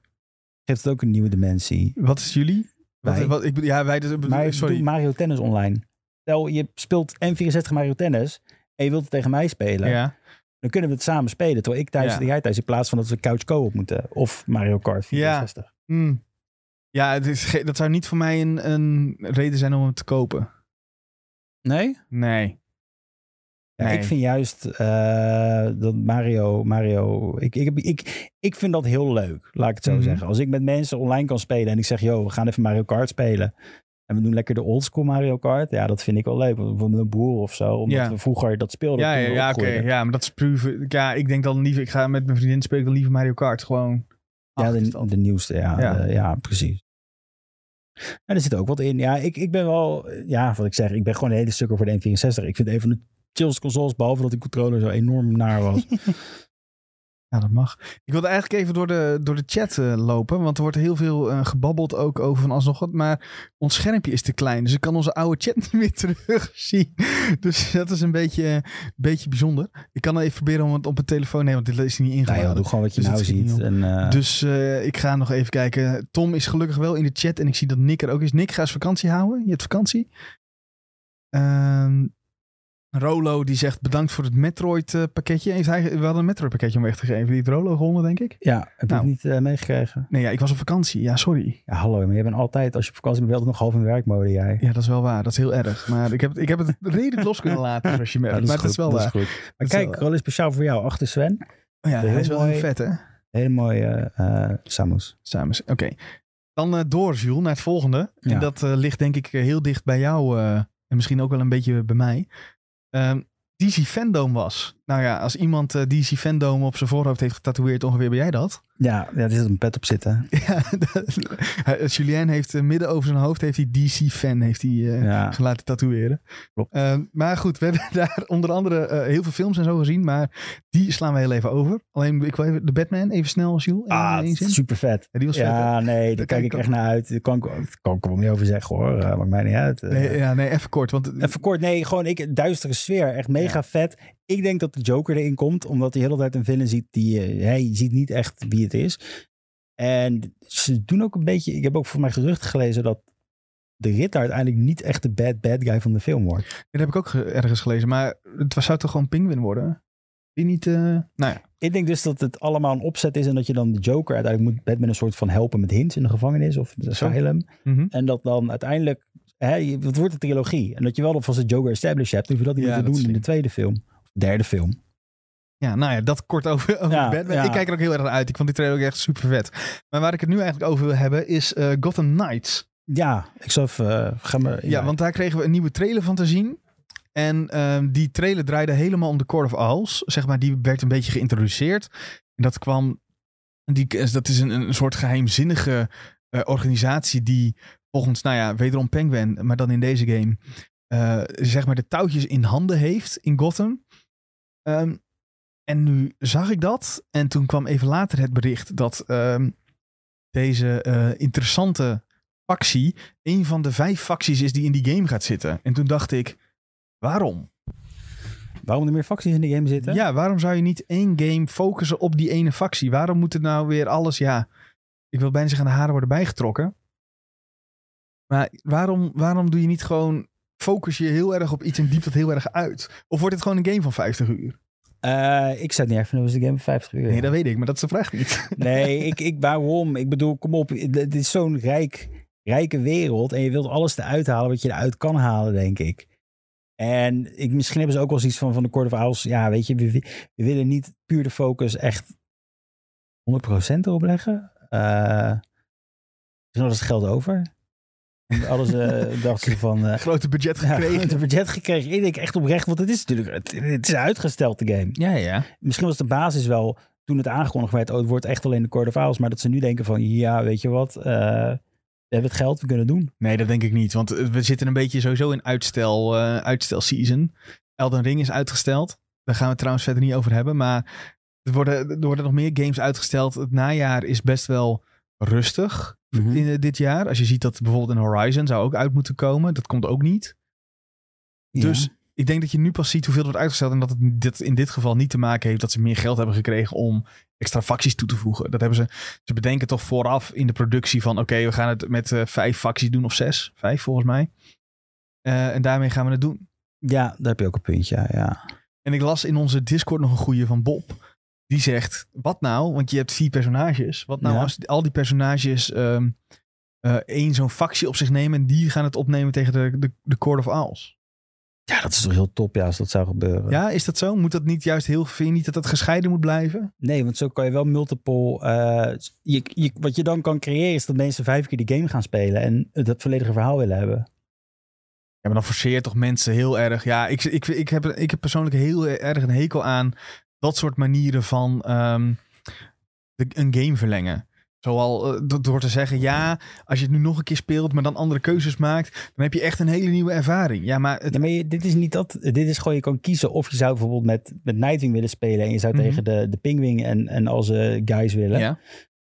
Geeft het ook een nieuwe dimensie? Wat is jullie? Wat, Wij. wat, ik, bedoel- ja, wij dus, Maar sorry. bedoel Mario Tennis online. Stel, je speelt N64 Mario Tennis en je wilt het tegen mij spelen. ja. Dan kunnen we het samen spelen. Terwijl ik thuis Ja. en jij thuis. In plaats van dat we couch co-op moeten. Of Mario Kart 64. Hmm. Ja, het is dat zou niet voor mij een, een reden zijn om hem te kopen. Nee? Nee. Ja, Nee. Ik vind juist eh, dat Mario, Mario ik, ik, ik, ik vind dat heel leuk, laat ik het zo Mhm. zeggen. Als ik met mensen online kan spelen en ik zeg, yo, we gaan even Mario Kart spelen. En we doen lekker de oldschool Mario Kart. Ja, dat vind ik wel leuk. Bijvoorbeeld met mijn broer of zo. Omdat Ja. we vroeger dat speelden. Ja, ja, ja oké. Ja, maar dat is proeven. Ja, ik denk dan liever, ik ga met mijn vriendin spelen dan liever Mario Kart. Gewoon. Ja, de, de nieuwste, ja. Ja. Precies. En er zit ook wat in. Ja, ik, ik ben wel, ja, wat ik zeg, ik ben gewoon een hele stukker voor de N64. Ik vind het een van de chillste consoles, behalve dat die controller zo enorm naar was. Ja, dat mag. Ik wilde eigenlijk even door de, door de chat eh, lopen. Want er wordt heel veel eh, gebabbeld ook over van alsnog wat. Maar ons schermpje is te klein. Dus ik kan onze oude chat niet meer terugzien. Dus dat is een beetje, beetje bijzonder. Ik kan even proberen om het op mijn telefoon te nemen. Want dit is niet nou ja, doe gewoon wat je Dus nou ziet. En, eh, Dus ik ga nog even kijken. Tom is gelukkig wel in de chat. En ik zie dat Nick er ook is. Nick, ga eens vakantie houden. Je hebt vakantie. Ehm, Rolo die zegt bedankt voor het Metroid eh, pakketje. Heeft hij, we hadden een Metroid pakketje om weg te geven. Die heeft Rolo gewonnen, denk ik. ja, heb je Nou. niet eh, meegekregen? Nee, ja, ik was op vakantie. Ja, sorry. Ja, hallo, maar je bent altijd, als je op vakantie bent, wel nog half in werkmode, jij. Ja, dat is wel waar. Dat is heel erg. Maar ik heb, het- ik heb het redelijk los kunnen laten, zoals je merkt. Ja, maar dat is wel dat waar. goed. Maar Dat kijk, wel- Rol is speciaal voor jou. Achter Sven. Oh ja, hij is wel mooi. heel vet, hè? Hele mooie eh Samus. Samen. Oké. Dan door, Jules, naar het volgende. Ja. En dat ligt denk ik heel dicht bij jou. en misschien ook wel een beetje bij mij. Ehm, DC Fandom was. Nou ja, als iemand eh, DC Fandom op zijn voorhoofd heeft getatoeëerd, ongeveer ben jij dat. Ja, ja, er zit een pet op zitten. Ja, Julien heeft eh, midden over zijn hoofd heeft hij DC fan heeft hij, Ja. laten tatoeëren. Klopt. Maar goed, we hebben daar onder andere heel veel films en zo gezien, maar die slaan we heel even over. Alleen, ik wil even de Batman even snel, Jules. in Ah, super vet. Ja, die was vet. Ja, nee, daar Daar kijk ik echt naar uit. Daar kan kan ik er wel meer over zeggen hoor. Uh, maakt mij niet uit. Nee, ja, nee, even kort. Want Even kort, nee, gewoon ik, duistere sfeer. Echt mega Ja. vet. Ik denk dat de Joker erin komt, omdat hij de hele tijd een villain ziet die, eh, hij ziet niet echt wie het is. En ze doen ook een beetje, ik heb ook voor mij geruchten gelezen dat de Ritter uiteindelijk niet echt de bad bad guy van de film wordt. dat heb ik ook ge- ergens gelezen, maar het was, zou toch gewoon Penguin worden? Die niet, eh, nou ja. Ik denk dus dat het allemaal een opzet is en dat je dan de Joker uiteindelijk moet Batman een soort van helpen met hints in de gevangenis of de asylum. Mhm. En dat dan uiteindelijk, hè, het wordt een trilogie. En dat je wel alvast de Joker established hebt, hoef je dat niet Ja, te doen in de tweede film. Derde film. Ja, nou ja, dat kort over, over Ja, Batman. ja. Ik kijk er ook heel erg naar uit. Ik vond die trailer ook echt super vet. Maar waar ik het nu eigenlijk over wil hebben is eh, Gotham Knights. Ja, ik zal even, uh, ga maar. Ja, want daar kregen we een nieuwe trailer van te zien. En ehm, die trailer draaide helemaal om de Court of Owls. Zeg maar, die werd een beetje geïntroduceerd. En dat kwam... Die, dat is een, een soort geheimzinnige eh, organisatie die volgens, nou ja, wederom Penguin, maar dan in deze game, eh, zeg maar de touwtjes in handen heeft in Gotham. Ehm, en nu zag ik dat. En toen kwam even later het bericht dat ehm, deze eh, interessante factie een van de vijf facties is die in die game gaat zitten. En toen dacht ik, waarom? Waarom er meer facties in de game zitten? Ja, waarom zou je niet één game focussen op die ene factie? Waarom moet het nou weer alles, ja, ik wil bijna zeggen aan de haren worden bijgetrokken. Maar waarom, waarom doe je niet gewoon, focus je heel erg op iets en diept dat heel erg uit? Of wordt het gewoon een game van 50 uur? Uh, ik zou het niet erg vinden, was de game van 50 uur. Nee, dat weet ik, maar dat is de vraag niet. Nee, ik, ik, waarom? Ik bedoel, kom op, dit is zo'n rijk, rijke wereld en je wilt alles eruit halen wat je eruit kan halen, denk ik. En ik, misschien hebben ze ook wel zoiets van, van de Court of Owls. Ja, weet je, we, we willen niet puur de focus echt 100% erop leggen. Uh, is nog het geld over. Alles uh, dachten ze van... Uh, grote budget gekregen. Ja, grote budget gekregen. Ik denk echt oprecht, want het is natuurlijk... Het, het is uitgesteld, de game. Ja, ja. Misschien was de basis wel, toen het aangekondigd werd... Oh, het wordt echt alleen de Court of Owls. Maar dat ze nu denken van, ja, weet je wat... Uh, we hebben het geld, we kunnen doen. Nee, dat denk ik niet. Want we zitten een beetje sowieso in uitstel, uh, uitstel season. Elden Ring is uitgesteld. Daar gaan we het trouwens verder niet over hebben. Maar er worden, er worden nog meer games uitgesteld. Het najaar is best wel rustig mm-hmm. in dit jaar. Als je ziet dat bijvoorbeeld een Horizon zou ook uit moeten komen. Dat komt ook niet. Ja. Dus ik denk dat je nu pas ziet hoeveel er wordt uitgesteld. En dat het dit, in dit geval niet te maken heeft dat ze meer geld hebben gekregen om extra facties toe te voegen. Dat hebben ze. Ze bedenken toch vooraf in de productie van: oké, we gaan het met uh, vijf facties doen of zes. Vijf volgens mij. Uh, en daarmee gaan we het doen. Ja, daar heb je ook een puntje. Ja. En ik las in onze Discord nog een goede van Bob. Die zegt: Wat nou? Want je hebt vier personages. Wat nou Ja. als al die personages ehm, eh, één zo'n factie op zich nemen. en die gaan het opnemen tegen de, de, de Court of Owls? ja, dat is toch heel top ja, als dat zou gebeuren. Ja, is dat zo? Moet dat niet juist heel. Vind je niet dat dat gescheiden moet blijven? Nee, want zo kan je wel multiple... eh, je, je, wat je dan kan creëren is dat mensen vijf keer die game gaan spelen... en het volledige verhaal willen hebben. Ja, maar dan forceer je toch mensen heel erg. Ja, ik, ik, ik, heb, ik heb persoonlijk heel erg een hekel aan dat soort manieren van ehm, de, een game verlengen. Zoal eh, door- te zeggen, ja, als je het nu nog een keer speelt, maar dan andere keuzes maakt, dan heb je echt een hele nieuwe ervaring. Ja, maar het, Ja, maar je- dit is niet dat. Dit is gewoon, je kan kiezen of je zou bijvoorbeeld met, met Nightwing willen spelen... en je zou Mhm. tegen de, de Pingwing en, en al zijn guys willen. ja.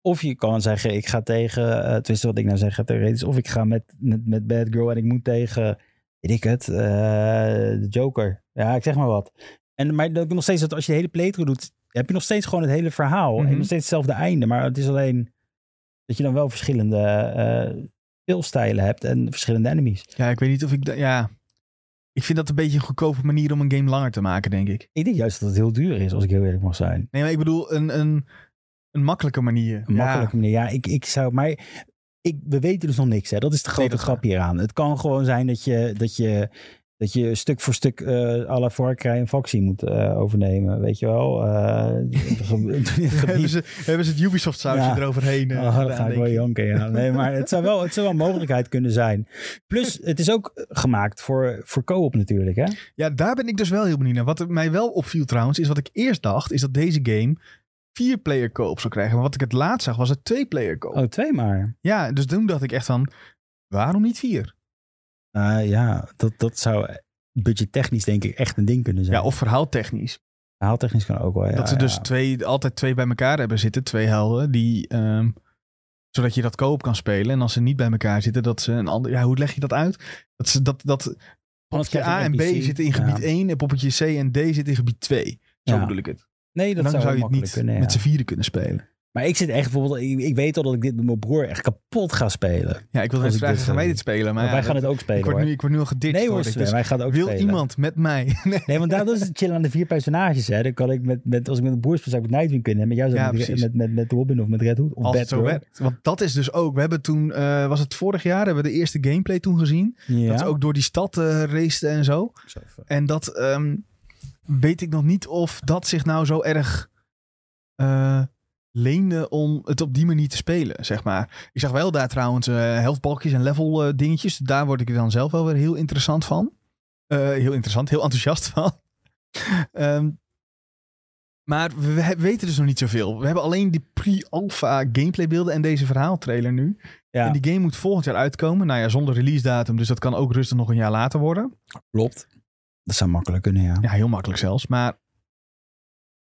Of je kan zeggen, ik ga tegen, uh, tenminste wat ik nou zeg, theoretisch. Of ik ga met, met, met Bad Girl en ik moet tegen, weet ik het, eh, de Joker. Ja, ik zeg maar wat. En, maar dat nog steeds, dat als je de hele playthrough doet, heb je nog steeds gewoon het hele verhaal. Mhm. En nog steeds hetzelfde einde. Maar het is alleen dat je dan wel verschillende eh speelstijlen hebt en verschillende enemies. ja, ik weet niet of ik, ja, ik vind dat een beetje een goedkope manier om een game langer te maken, denk ik. Ik denk juist dat het heel duur is, als ik heel eerlijk mag zijn. Nee, maar ik bedoel een, een, een makkelijke manier. Een makkelijke manier. Ja, ik, ik zou, maar ik, we weten dus nog niks. Hè. Dat is de grote is grap hieraan. Het kan gewoon zijn dat je, dat je, dat je stuk voor stuk Far Cry een factie moet eh, overnemen. Weet je wel? Eh, hebben, ze, hebben ze het Ubisoft sausje Ja. eroverheen eh, Oh, gedaan, ga ik wel janken, ja. Nee, maar het zou wel, het zou wel een mogelijkheid kunnen zijn. Plus, het is ook gemaakt voor, voor co-op natuurlijk, hè? Ja, daar ben ik dus wel heel benieuwd naar. Wat mij wel opviel trouwens, is wat ik eerst dacht, is dat deze game vier player co-op zou krijgen. Maar wat ik het laatst zag, was het twee player co-op. Oh, twee maar. Ja, dus toen dacht ik echt van, waarom niet vier? Uh, ja, dat, dat zou budgettechnisch denk ik echt een ding kunnen zijn. Ja, of verhaaltechnisch. Verhaaltechnisch kan ook wel, ja. dat ze dus ja. twee, altijd twee bij elkaar hebben zitten, twee helden, die, ehm, zodat je dat co-op kan spelen. En als ze niet bij elkaar zitten, dat ze een ander, ja, hoe leg je dat uit? Dat ze dat, dat poppetje A en B zitten in gebied Ja. 1 en poppetje C en D zitten in gebied 2. Zo bedoel ik het. Nee, En dat dan zou, zou je het niet kunnen, met z'n vieren kunnen spelen. Maar ik zit echt bijvoorbeeld, ik, ik weet al dat ik dit met mijn broer echt kapot ga spelen. Ja, ik wil net vragen, gaan wij zou dit spelen? Maar ja, wij gaan dat- het ook spelen ik, word hoor. nu, ik word nu al geditcht. nee hoor. Sven, Dus wij gaan het ook wil spelen. iemand met mij? Nee. Nee, want daar dat is het chillen aan de vier personages. Hè. Dan kan ik met, met, als ik met mijn broer speel, zou ik met Nightwing kunnen. En met jou zou Ja, met, met, met, met Robin of met Red Hood. Of Als het zo werkt. Want dat is dus ook. We hebben toen, eh, was het vorig jaar, hebben we de eerste gameplay toen gezien. Ja. Dat ze ook door die stad eh raceten en zo. En dat ehm, weet ik nog niet of dat zich nou zo erg eh, leende om het op die manier te spelen, zeg maar. Ik zag wel daar trouwens eh helftbalkjes en level eh, dingetjes. Daar word ik dan zelf wel weer heel interessant van. Eh, heel interessant, heel enthousiast van. Ehm, maar we, we weten dus nog niet zoveel. We hebben alleen die pre-alpha gameplay beelden en deze verhaaltrailer nu. Ja, En die game moet volgend jaar uitkomen. Nou ja, zonder release datum, dus dat kan ook rustig nog een jaar later worden. klopt. Dat zou makkelijk kunnen, ja. Ja, heel makkelijk zelfs. Maar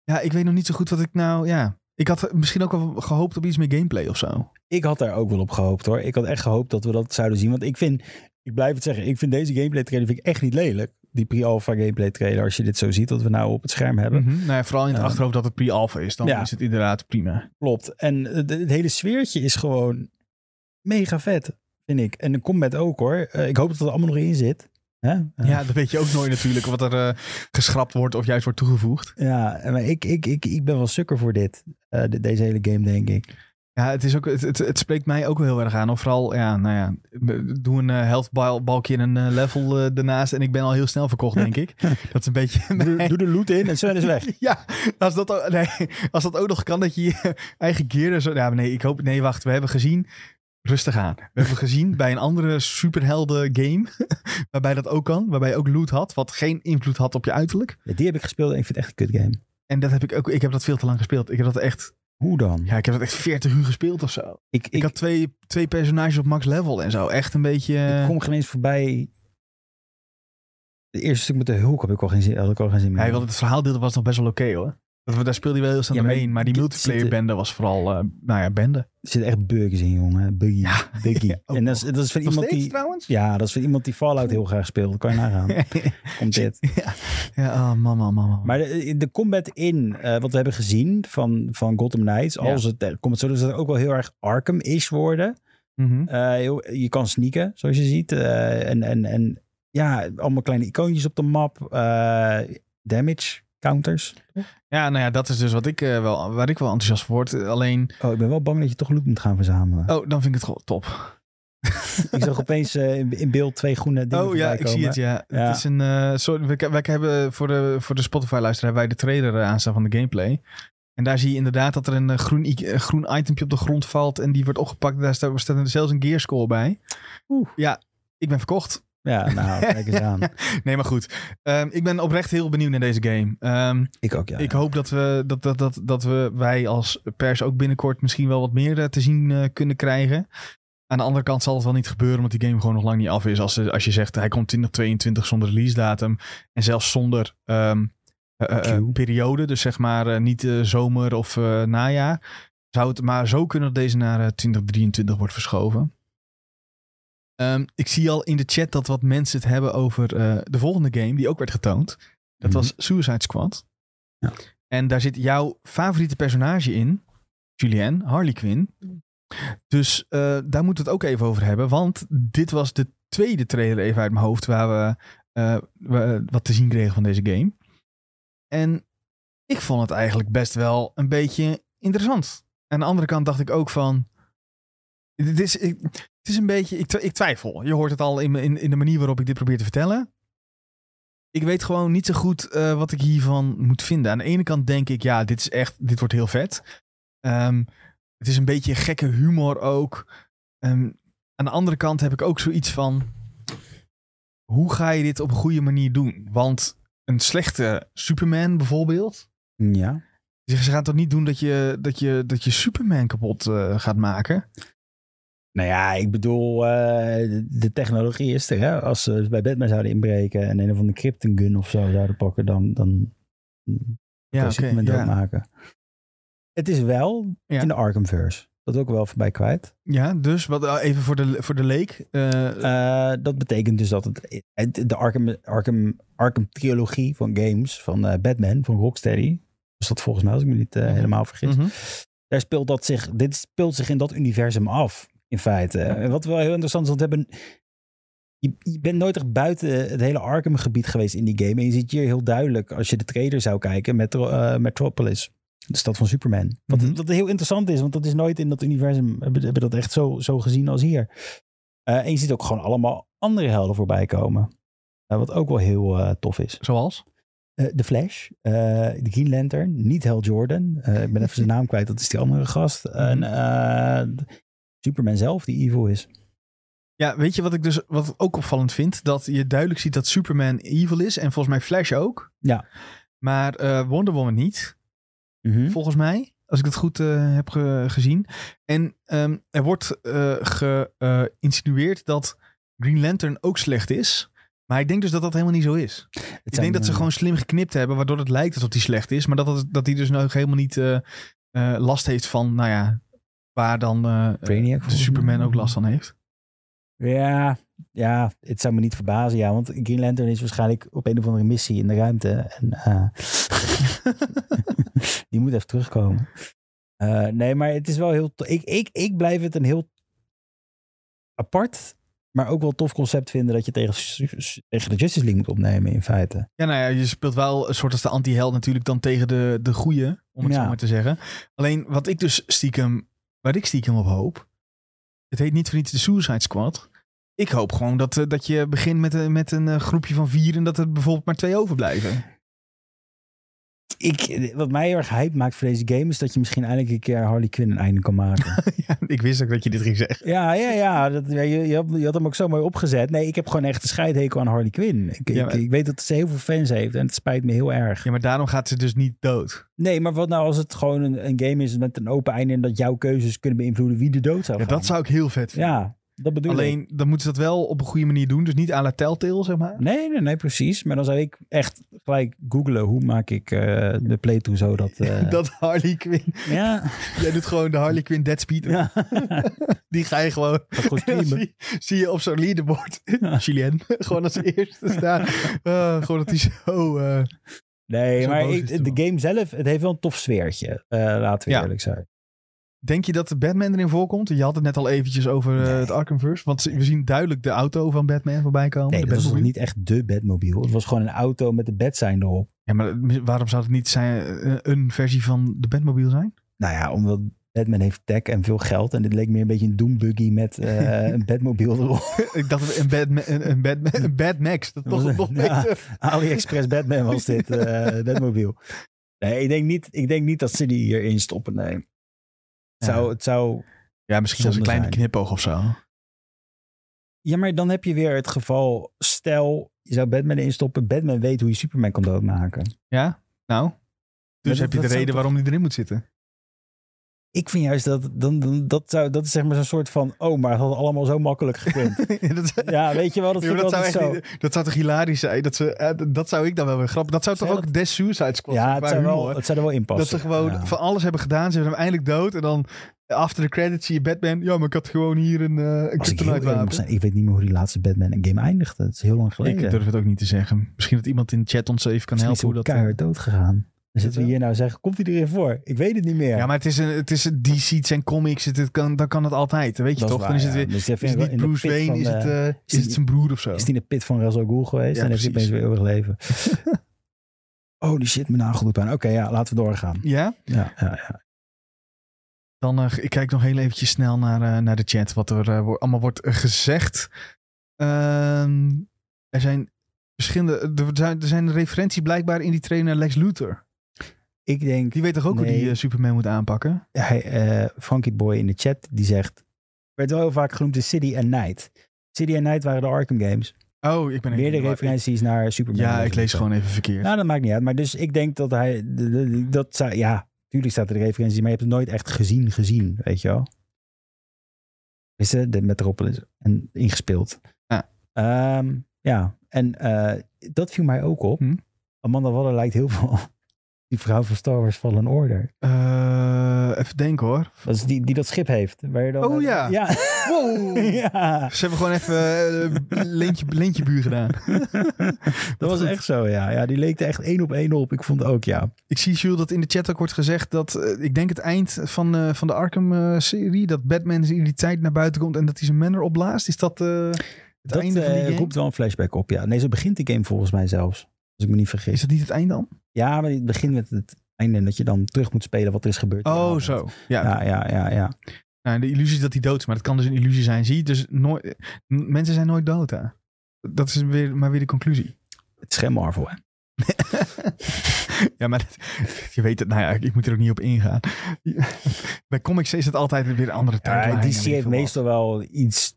ja, ik weet nog niet zo goed wat ik nou... Ja, ik had misschien ook wel gehoopt op iets meer gameplay of zo. Ik had daar ook wel op gehoopt hoor. Ik had echt gehoopt dat we dat zouden zien. Want ik vind, ik blijf het zeggen, ik vind deze gameplay trailer vind ik echt niet lelijk. Die pre-alpha gameplay trailer, als je dit zo ziet, wat we nou op het scherm hebben. Mhm. Nou ja, vooral in het Ja. achterhoofd dat het pre-alpha is. Dan Ja. is het inderdaad prima. Klopt. En het, hele sfeertje is gewoon mega vet, vind ik. En de combat ook hoor. Eh, ik hoop dat het allemaal nog in zit. Hè? Eh, Ja, dat weet je ook nooit natuurlijk. Wat er eh, geschrapt wordt of juist wordt toegevoegd. Ja, maar ik, ik, ik, ik ben wel sukker voor dit. Eh, de- deze hele game, denk ik. Ja, het, is ook, het, het, het spreekt mij ook wel heel erg aan. Of vooral, ja, nou ja, doe een uh, health bal- balkje in een eh, level eh, ernaast en ik ben al heel snel verkocht, denk ik. Dat is een beetje... Doe, mijn- doe de loot in en Sven is weg. Ja, als dat, ook, nee, als dat ook nog kan, dat je je eigen gear... en Zo, ja, nee, ik hoop... Nee, wacht, we hebben gezien... Rustig aan. We hebben gezien bij een andere superhelden game, waarbij dat ook kan, waarbij je ook loot had, wat geen invloed had op je uiterlijk. Ja, die heb ik gespeeld en ik vind het echt een kut game. En dat heb ik ook, ik heb dat veel te lang gespeeld. Ik heb dat echt, Hoe dan? ja, ik heb dat echt 40 uur gespeeld of zo. ik, Ik, had twee, twee personages op max level en zo. Echt een beetje... ik kom geen eens voorbij. Het eerste stuk met de Hulk heb ik al geen zin, had ik al geen zin meer. Hij wilde het verhaaldeel was nog best wel oké hoor. Dat, daar speelde hij wel heel snel Ja, maar doorheen. Maar die multiplayer er- bende was vooral, eh, nou ja, bende. Er zitten echt bugs in, jongen. Buggy. Ja. Buggy. Ja, en dat is, dat is van iemand steeds die... trouwens? Ja, dat is van iemand die Fallout heel graag speelt. Kan je nagaan. Komt dit. ja, ja oh, mama, mama. Maar de, de combat in, eh, wat we hebben gezien van, van Gotham Knights, Ja. als het er komt, zullen ze ook wel heel erg Arkham-ish worden. Mhm. Eh, je kan sneaken, zoals je ziet. Eh, en, en, en ja, allemaal kleine icoontjes op de map. eh, damage counters. Ja, nou ja, dat is dus wat ik, eh, wel, waar ik wel enthousiast voor word. Alleen, Oh, ik ben wel bang dat je toch loot moet gaan verzamelen. oh, dan vind ik het gewoon top. Ik zag opeens eh, in, beeld twee groene dingen Oh ja, ik zie het, ja. Ja. Het is een eh, soort, we, we hebben voor de, voor de Spotify-luisteraar hebben wij de trailer aanstaan van de gameplay. En daar zie je inderdaad dat er een groen, groen itempje op de grond valt en die wordt opgepakt. Daar staat, staat er zelfs een gearscore bij. Oeh. Ja, ik ben verkocht. Ja, nou, kijk eens aan. Nee, maar goed. Ehm, ik ben oprecht heel benieuwd naar deze game. Ehm, Ik ook, ja. ik hoop dat we, dat, dat, dat, dat we wij als pers ook binnenkort misschien wel wat meer eh, te zien eh, kunnen krijgen. Aan de andere kant zal het wel niet gebeuren, omdat die game gewoon nog lang niet af is. Als, ze- als je zegt hij komt 2022 zonder release datum en zelfs zonder ehm, eh, eh, periode, dus zeg maar eh, niet eh, zomer of eh, najaar, zou het maar zo kunnen dat deze naar eh, 2023 wordt verschoven. Ehm, ik zie al in de chat dat wat mensen het hebben over eh, de volgende game die ook werd getoond. Dat Mhm. was Suicide Squad. Ja. En daar zit jouw favoriete personage in, Julianne, Harley Quinn. Dus eh, daar moeten we het ook even over hebben. Want dit was de tweede trailer even uit mijn hoofd waar we, eh, we wat te zien kregen van deze game. En ik vond het eigenlijk best wel een beetje interessant. Aan de andere kant dacht ik ook van... Het is, ik, het is een beetje... Ik, ik twijfel. Je hoort het al in, in, in de manier waarop ik dit probeer te vertellen. Ik weet gewoon niet zo goed eh, wat ik hiervan moet vinden. Aan de ene kant denk ik, ja, dit is echt... Dit wordt heel vet. Ehm, het is een beetje gekke humor ook. Ehm, aan de andere kant heb ik ook zoiets van... Hoe ga je dit op een goede manier doen? Want een slechte Superman bijvoorbeeld... Ja. Ze ze gaan toch niet doen dat je, dat je, dat je Superman kapot eh, gaat maken? Nou ja, ik bedoel, eh, de, technologie is er. Hè? Als ze bij Batman zouden inbreken en een of andere Krypton gun of zo zouden pakken, dan, dan Ja, kan. Superman ja. doodmaken. Het is wel Ja. in de Arkhamverse. Dat ook wel voorbij kwijt. ja, dus wat, eh, even voor de, voor de leek. eh, dat betekent dus dat het, de Arkham, Arkham, Arkham trilogie van games van Batman, van Rocksteady. Was dat volgens mij, als ik me niet Mhm. helemaal vergis. mhm. daar speelt dat zich, dit speelt zich in dat universum af, in feite. En wat wel heel interessant is, want we hebben, je, je bent nooit echt buiten het hele Arkham-gebied geweest in die game. En je ziet hier heel duidelijk, als je de trailer zou kijken, Metro, eh, Metropolis. De stad van Superman. Wat, Mhm. wat heel interessant is, want dat is nooit in dat universum, hebben, hebben dat echt zo, zo gezien als hier. Eh, en je ziet ook gewoon allemaal andere helden voorbij komen. Eh, wat ook wel heel tof is. Zoals? De Flash, de Green Lantern, niet Hal Jordan. Ik ben even zijn naam kwijt, dat is die andere gast. En eh, Superman zelf, die evil is. Ja, weet je wat ik dus wat ook opvallend vind? Dat je duidelijk ziet dat Superman evil is. En volgens mij Flash ook. Ja. Maar eh, Wonder Woman niet. Mhm. volgens mij. Als ik het goed eh, heb ge- gezien. En ehm, er wordt eh, geïnsinueerd dat Green Lantern ook slecht is. Maar ik denk dus dat dat helemaal niet zo is. Het ik zijn, denk dat ze gewoon slim geknipt hebben, waardoor het lijkt alsof hij slecht is. Maar dat, het, dat hij dus nog helemaal niet last heeft van, nou ja, waar dan eh, Brainiac, de Superman ook last van heeft. Ja, ja, het zou me niet verbazen, ja. Want Green Lantern is waarschijnlijk op een of andere missie in de ruimte. En eh, die moet even terugkomen. Eh, nee, maar het is wel heel... Ik, ik, ik blijf het een heel apart, maar ook wel tof concept vinden... dat je tegen, tegen de Justice League moet opnemen, in feite. Ja, nou ja, je speelt wel een soort als de anti-held natuurlijk dan tegen de, de goeie, om het Ja. zo maar te zeggen. Alleen wat ik dus stiekem waar ik stiekem op hoop. Het heet niet voor niets de Suicide Squad. Ik hoop gewoon dat, eh, dat je begint met, een- met een eh, groepje van vier en dat er bijvoorbeeld maar twee overblijven. Ik, wat mij heel erg hype maakt voor deze game is dat je misschien eindelijk een keer Harley Quinn een einde kan maken. ja, ik wist ook dat je dit ging zeggen. ja, ja, ja. Dat, je, je, had, je had hem ook zo mooi opgezet. Nee, ik heb gewoon echt een scheidhekel aan Harley Quinn. Ik, Ja, maar- ik, ik weet dat ze heel veel fans heeft en het spijt me heel erg. Ja, maar daarom gaat ze dus niet dood. Nee, maar wat nou als het gewoon een, een game is met een open einde en dat jouw keuzes kunnen beïnvloeden wie de dood zou Ja, gaan? dat zou ik heel vet vinden. Ja, dat bedoel ik. Alleen, dan moeten ze dat wel op een goede manier doen. Dus niet à la Telltale, zeg maar. Nee, nee, nee, precies. Maar dan zou ik echt gelijk googlen hoe maak ik eh, de playthrough zo dat... eh, Dat Harley Quinn. Ja, Jij doet gewoon de Harley Quinn Dead Speed. ja. Die ga je gewoon... Streamen. zie, zie je op zo'n leaderboard. Ja. Julien. gewoon als eerste staan. Eh, gewoon dat hij zo... Nee, Zo maar ik, de game zelf, het heeft wel een tof sfeertje. laten we Ja. eerlijk zijn. Denk je dat de Batman erin voorkomt? Je had het net al eventjes over eh, Nee. het Arkhamverse. Want we zien duidelijk de auto van Batman voorbij komen. Nee, de dat was nog niet echt de Batmobile. Het was gewoon een auto met de Batsign erop. Ja, maar waarom zou het niet zijn, eh, een versie van de Batmobile zijn? Nou ja, omdat Batman heeft tech en veel geld. En dit leek meer een beetje een Doombuggy met eh, een Batmobile erop. Ik dacht een Batman, een, een, Batman, een Batmax. Dat toch nog Ja. beter. AliExpress Batman was dit, eh Batmobile. Nee, ik denk, niet, ik denk niet dat ze die hierin stoppen. Nee. Het, zou, het zou Ja, misschien als een kleine zijn. knipoog of zo. Ja, maar dan heb je weer het geval, stel je zou Batman erin stoppen. Batman weet hoe je Superman kan doodmaken. Ja? Nou? Dus dat- heb je de reden toch- waarom die erin moet zitten. Ik vind juist dat, dan, dan, dat, zou, dat is zeg maar zo'n soort van, oh, maar het had allemaal zo makkelijk gekund. Ja, dat, weet je wel, dat Ja, dat, zou zo. niet- dat zou toch hilarisch zijn? Dat, ze, eh, dat zou ik dan wel weer grappig. Dat zou toch ook Des Suicide Squad Ja, zijn het zou, wel, humor? het zou er wel in Dat passen. ze gewoon Ja. van alles hebben gedaan. Ze hebben hem eindelijk dood. En dan after the credits zie je Batman. Ja, maar ik had gewoon hier een, eh een ik kryptonite zijn, weet niet meer hoe die laatste Batman game eindigde. Het is heel lang geleden. Ik durf het ook niet te zeggen. Misschien dat iemand in de chat ons even kan Misschien helpen hoe dat... keihard dood gegaan. Dan zitten we hier nou zeggen, komt hij erin voor? Ik weet het niet meer. Ja, maar het is, een, het is een DC, het zijn comics, het, het kan, dan kan het altijd, weet je Dat toch? waar, dan is het, ja. weer, Dus is het niet Bruce Wayne, is, het, eh, is die- het zijn broer of zo? Is die in de pit van Ra's al Ghul geweest Ja, en heeft hij opeens weer eeuwig leven. oh, die shit, mijn nagel doet pijn. Oké, ja, laten we doorgaan. Ja? Ja, ja, ja. Dan eh, ik kijk nog heel eventjes snel naar, eh, naar de chat, wat er wo- allemaal wordt gezegd. Ehm, er zijn verschillende, er zijn, er zijn referenties blijkbaar in die trainer Lex Luthor. Ik denk, Die weet toch ook hoe die eh, Superman moet aanpakken? hij, eh, Frankie Boy in de chat, die zegt, werd wel heel vaak genoemd de City and Night. City and Night waren de Arkham games. Oh, ik ben Meerdere referenties naar Superman. Ja, ik lees gewoon even verkeerd. Nou, dat maakt niet uit. Maar dus ik denk dat hij, dat zou, ja, tuurlijk staat er de referentie, maar je hebt het nooit echt gezien, gezien, weet je wel. Is het de Metropolis en ingespeeld. Ja. Ehm, ja, en eh, dat viel mij ook op. Hm? Amanda Waller lijkt heel veel die vrouw van Star Wars Fallen Order. Eh, even denken hoor. Dat is die, die dat schip heeft. Waar je dan, Oh, ja. Ja. Wow. ja. Ze hebben gewoon even uh, leentje, leentje buur gedaan. dat was echt zo, ja. Ja, die leek er echt één op één op. Ik vond ook, ja. Ik zie Jules dat in de chat ook wordt gezegd dat eh, ik denk het eind van, van de Arkham-serie, dat Batman in die tijd naar buiten komt en dat hij zijn manner opblaast. Is dat het Dat einde van die game? roept wel een flashback op, ja. Nee, zo begint die game volgens mij zelfs. Als ik me niet vergis. Is dat niet het einde dan? Ja, maar het begint met het einde en dat je dan terug moet spelen wat er is gebeurd. Oh, zo. Ja, Ja, ja, ja, ja. Nou, de illusie is dat hij dood is, maar dat kan dus een illusie zijn. Zie je, dus nooit, mensen zijn nooit dood. Hè? Dat is weer, maar weer de conclusie. Het is geen Marvel, hè. ja, maar dat- je weet het, nou ja, ik moet er ook niet op ingaan. Bij comics is het altijd weer een andere tijd. Ja, DC heeft meestal wel iets...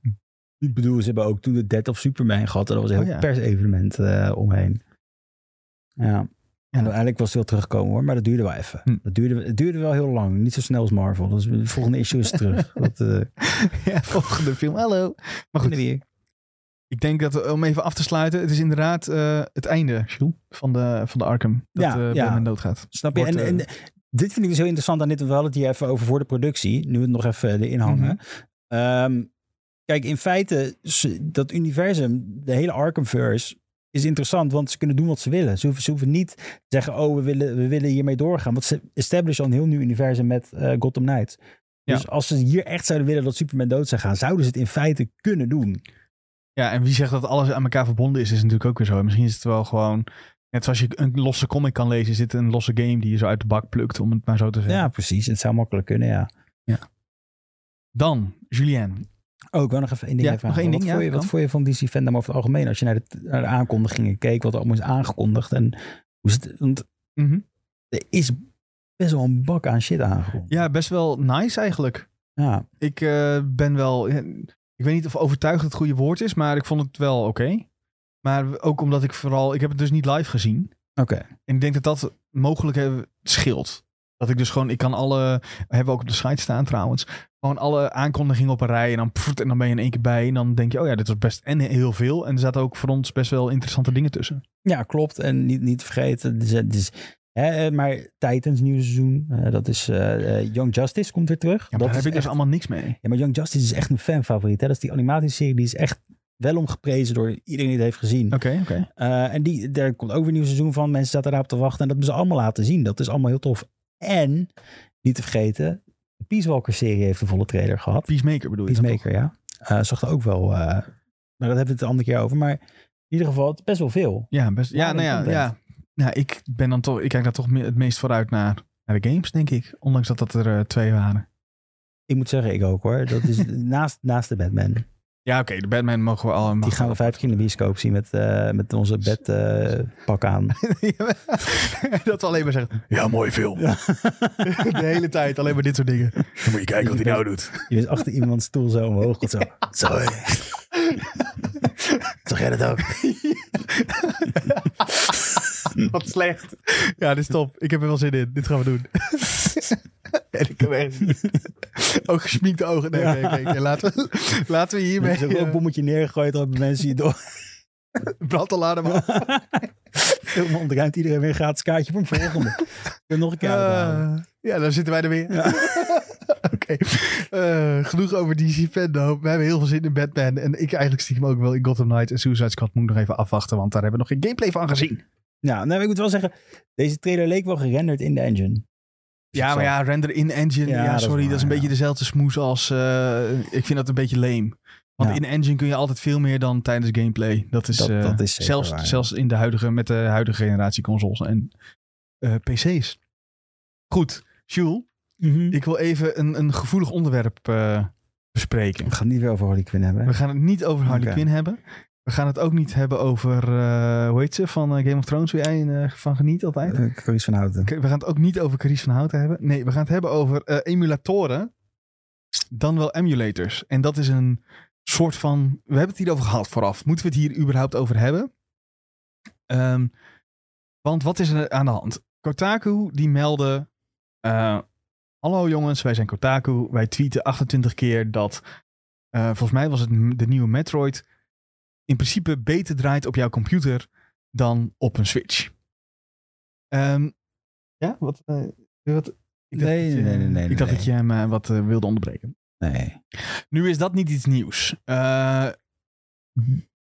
Ik bedoel, ze hebben ook toen de Dead of Superman gehad. En dat was een Oh, heel ja. persevenement eh, omheen. Ja. En uiteindelijk was het wel teruggekomen hoor, maar dat duurde wel even. Hm. Dat duurde, het duurde wel heel lang. Niet zo snel als Marvel. Dus de volgende issue is terug. Dat eh ja, volgende film, hallo. Maar goed, kunnen we hier. ik denk dat we- om even af te sluiten, het is inderdaad eh, het einde, Jules, van de, van de Arkham. Dat Ja, eh ja. Batman doodgaat. Snap je? Wordt, en, en dit vind ik dus heel interessant aan dit. We hadden het hier even over voor de productie. Nu we het nog even erin hangen. Ehm, kijk, in feite, dat universum, de hele Arkhamverse, is interessant. Want ze kunnen doen wat ze willen. Ze hoeven, ze hoeven niet te zeggen, oh, we willen, we willen hiermee doorgaan. Want ze establishen al een heel nieuw universum met eh, Gotham Knights. Dus Ja. als ze hier echt zouden willen dat Superman dood zou gaan, zouden ze het in feite kunnen doen. Ja, en wie zegt dat alles aan elkaar verbonden is, is natuurlijk ook weer zo. Misschien is het wel gewoon, net zoals je een losse comic kan lezen, is dit een losse game die je zo uit de bak plukt, om het maar zo te zeggen. Ja, precies. Het zou makkelijk kunnen, ja. Ja. Dan, Julien. Oh, ik wil nog even één ding Ja, even nog één aanvullen. ding, wat, ja, vond je, wat vond je van DC Fandom over het algemeen? Als je naar de, naar de aankondigingen keek, wat er allemaal is aangekondigd. En hoe is het, want Mhm. er is best wel een bak aan shit aangekondigd. Ja, best wel nice eigenlijk. Ja, Ik eh, ben wel... ja, Ik weet niet of overtuigd het goede woord is, maar ik vond het wel oké. Maar ook omdat ik vooral... Ik heb het dus niet live gezien. oké. En ik denk dat dat mogelijk eh, scheelt. Dat ik dus gewoon, ik kan alle, hebben we ook op de site staan trouwens, gewoon alle aankondigingen op een rij en dan, pfft, en dan ben je in één keer bij en dan denk je, oh ja, dit was best en heel veel. En er zaten ook voor ons best wel interessante dingen tussen. Ja, klopt. En niet, niet te vergeten, het is, hè, eh, maar Titans nieuwe seizoen, eh, dat is eh, Young Justice komt weer terug. Ja, maar dat daar heb ik dus allemaal niks mee. Ja, maar Young Justice is echt een fanfavoriet. Hè? Dat is die animatieserie, die is echt wel omgeprezen door iedereen die het heeft gezien. Oké, oké. En die, daar komt ook weer een nieuw seizoen van. Mensen zaten daarop te wachten. En dat hebben ze allemaal laten zien. Dat is allemaal heel tof. En, niet te vergeten, de Peace Walker-serie heeft een volle trailer gehad. Peacemaker bedoel je? Peacemaker, ja. Zag er ook wel... eh, maar dat hebben we het een andere keer over. Maar in ieder geval, best wel veel. Ja, best, ja, Ja, nou ja, ja. ja, ik ben dan toch, ik kijk daar toch me- het meest vooruit naar, naar de games, denk ik. Ondanks dat dat er eh, twee waren. Ik moet zeggen, ik ook hoor. Dat is naast, naast de Batman. Ja, oké, de Batman mogen we al. Die gaan we vijf keer in de bioscoop zien met, eh, met onze bedpak aan. dat we alleen maar zeggen, ja, mooi film. De hele tijd alleen maar dit soort dingen. Dan moet je kijken wat hij nou doet. Je bent achter iemands stoel zo omhoog. Zo. Zo. Zag jij dat ook? Wat slecht. Ja, dit is top. Ik heb er wel zin in. Dit gaan we doen. En ik echt ook gesminkte ogen. Nee, nee, nee, nee. Laten, we, laten we Je hiermee hebt zo'n uh, rookbommetje neergegooid. Dan hebben mensen je door. brandalarm af. Helemaal ontruimt iedereen weer een gratis kaartje voor een volgende. Ik nog een keer. Eh, ja, dan zitten wij er weer. Ja. Oké. Eh, genoeg over DC Fandom. We hebben heel veel zin in Batman. En ik eigenlijk stiekem ook wel in Gotham Knight en Suicide Squad. Moet ik nog even afwachten, want daar hebben we nog geen gameplay van gezien. Ja, nou, ik moet wel zeggen, deze trailer leek wel gerenderd in de engine. Ja, maar ja, render in engine. Ja, Ja, dat is sorry, dat is, een ja. beetje dezelfde smoes als... eh, ik vind dat een beetje lame. Want Ja. in engine kun je altijd veel meer dan tijdens gameplay. Dat is, Dat- eh, dat is zeker zelfs, waar, zelfs in de huidige, met de huidige generatie consoles en eh, PC's. Goed, Jules, Mhm. ik wil even een, een gevoelig onderwerp bespreken. We gaan het niet weer over Harley Quinn hebben. We gaan het niet over Harley. Quinn hebben. We gaan het ook niet hebben over, eh, hoe heet ze, van eh, Game of Thrones, waar jij eh, van geniet altijd. Uh, Carice van Houten. We gaan het ook niet over Carice van Houten hebben. Nee, we gaan het hebben over emulatoren. Dan wel emulators. En dat is een soort van... We hebben het hier over gehad vooraf. Moeten we het hier überhaupt over hebben? Ehm, want wat is er aan de hand? Kotaku die meldde... Hallo jongens, wij zijn Kotaku. Wij tweeten 28 keer dat... volgens mij was het de nieuwe Metroid... in principe beter draait op jouw computer... dan op een Switch. Ehm, ja, wat, eh, wat ik dacht Nee, nee, nee, nee, Ik dacht nee. dat je hem eh, wat eh, wilde onderbreken. Nee. Nu is dat niet iets nieuws.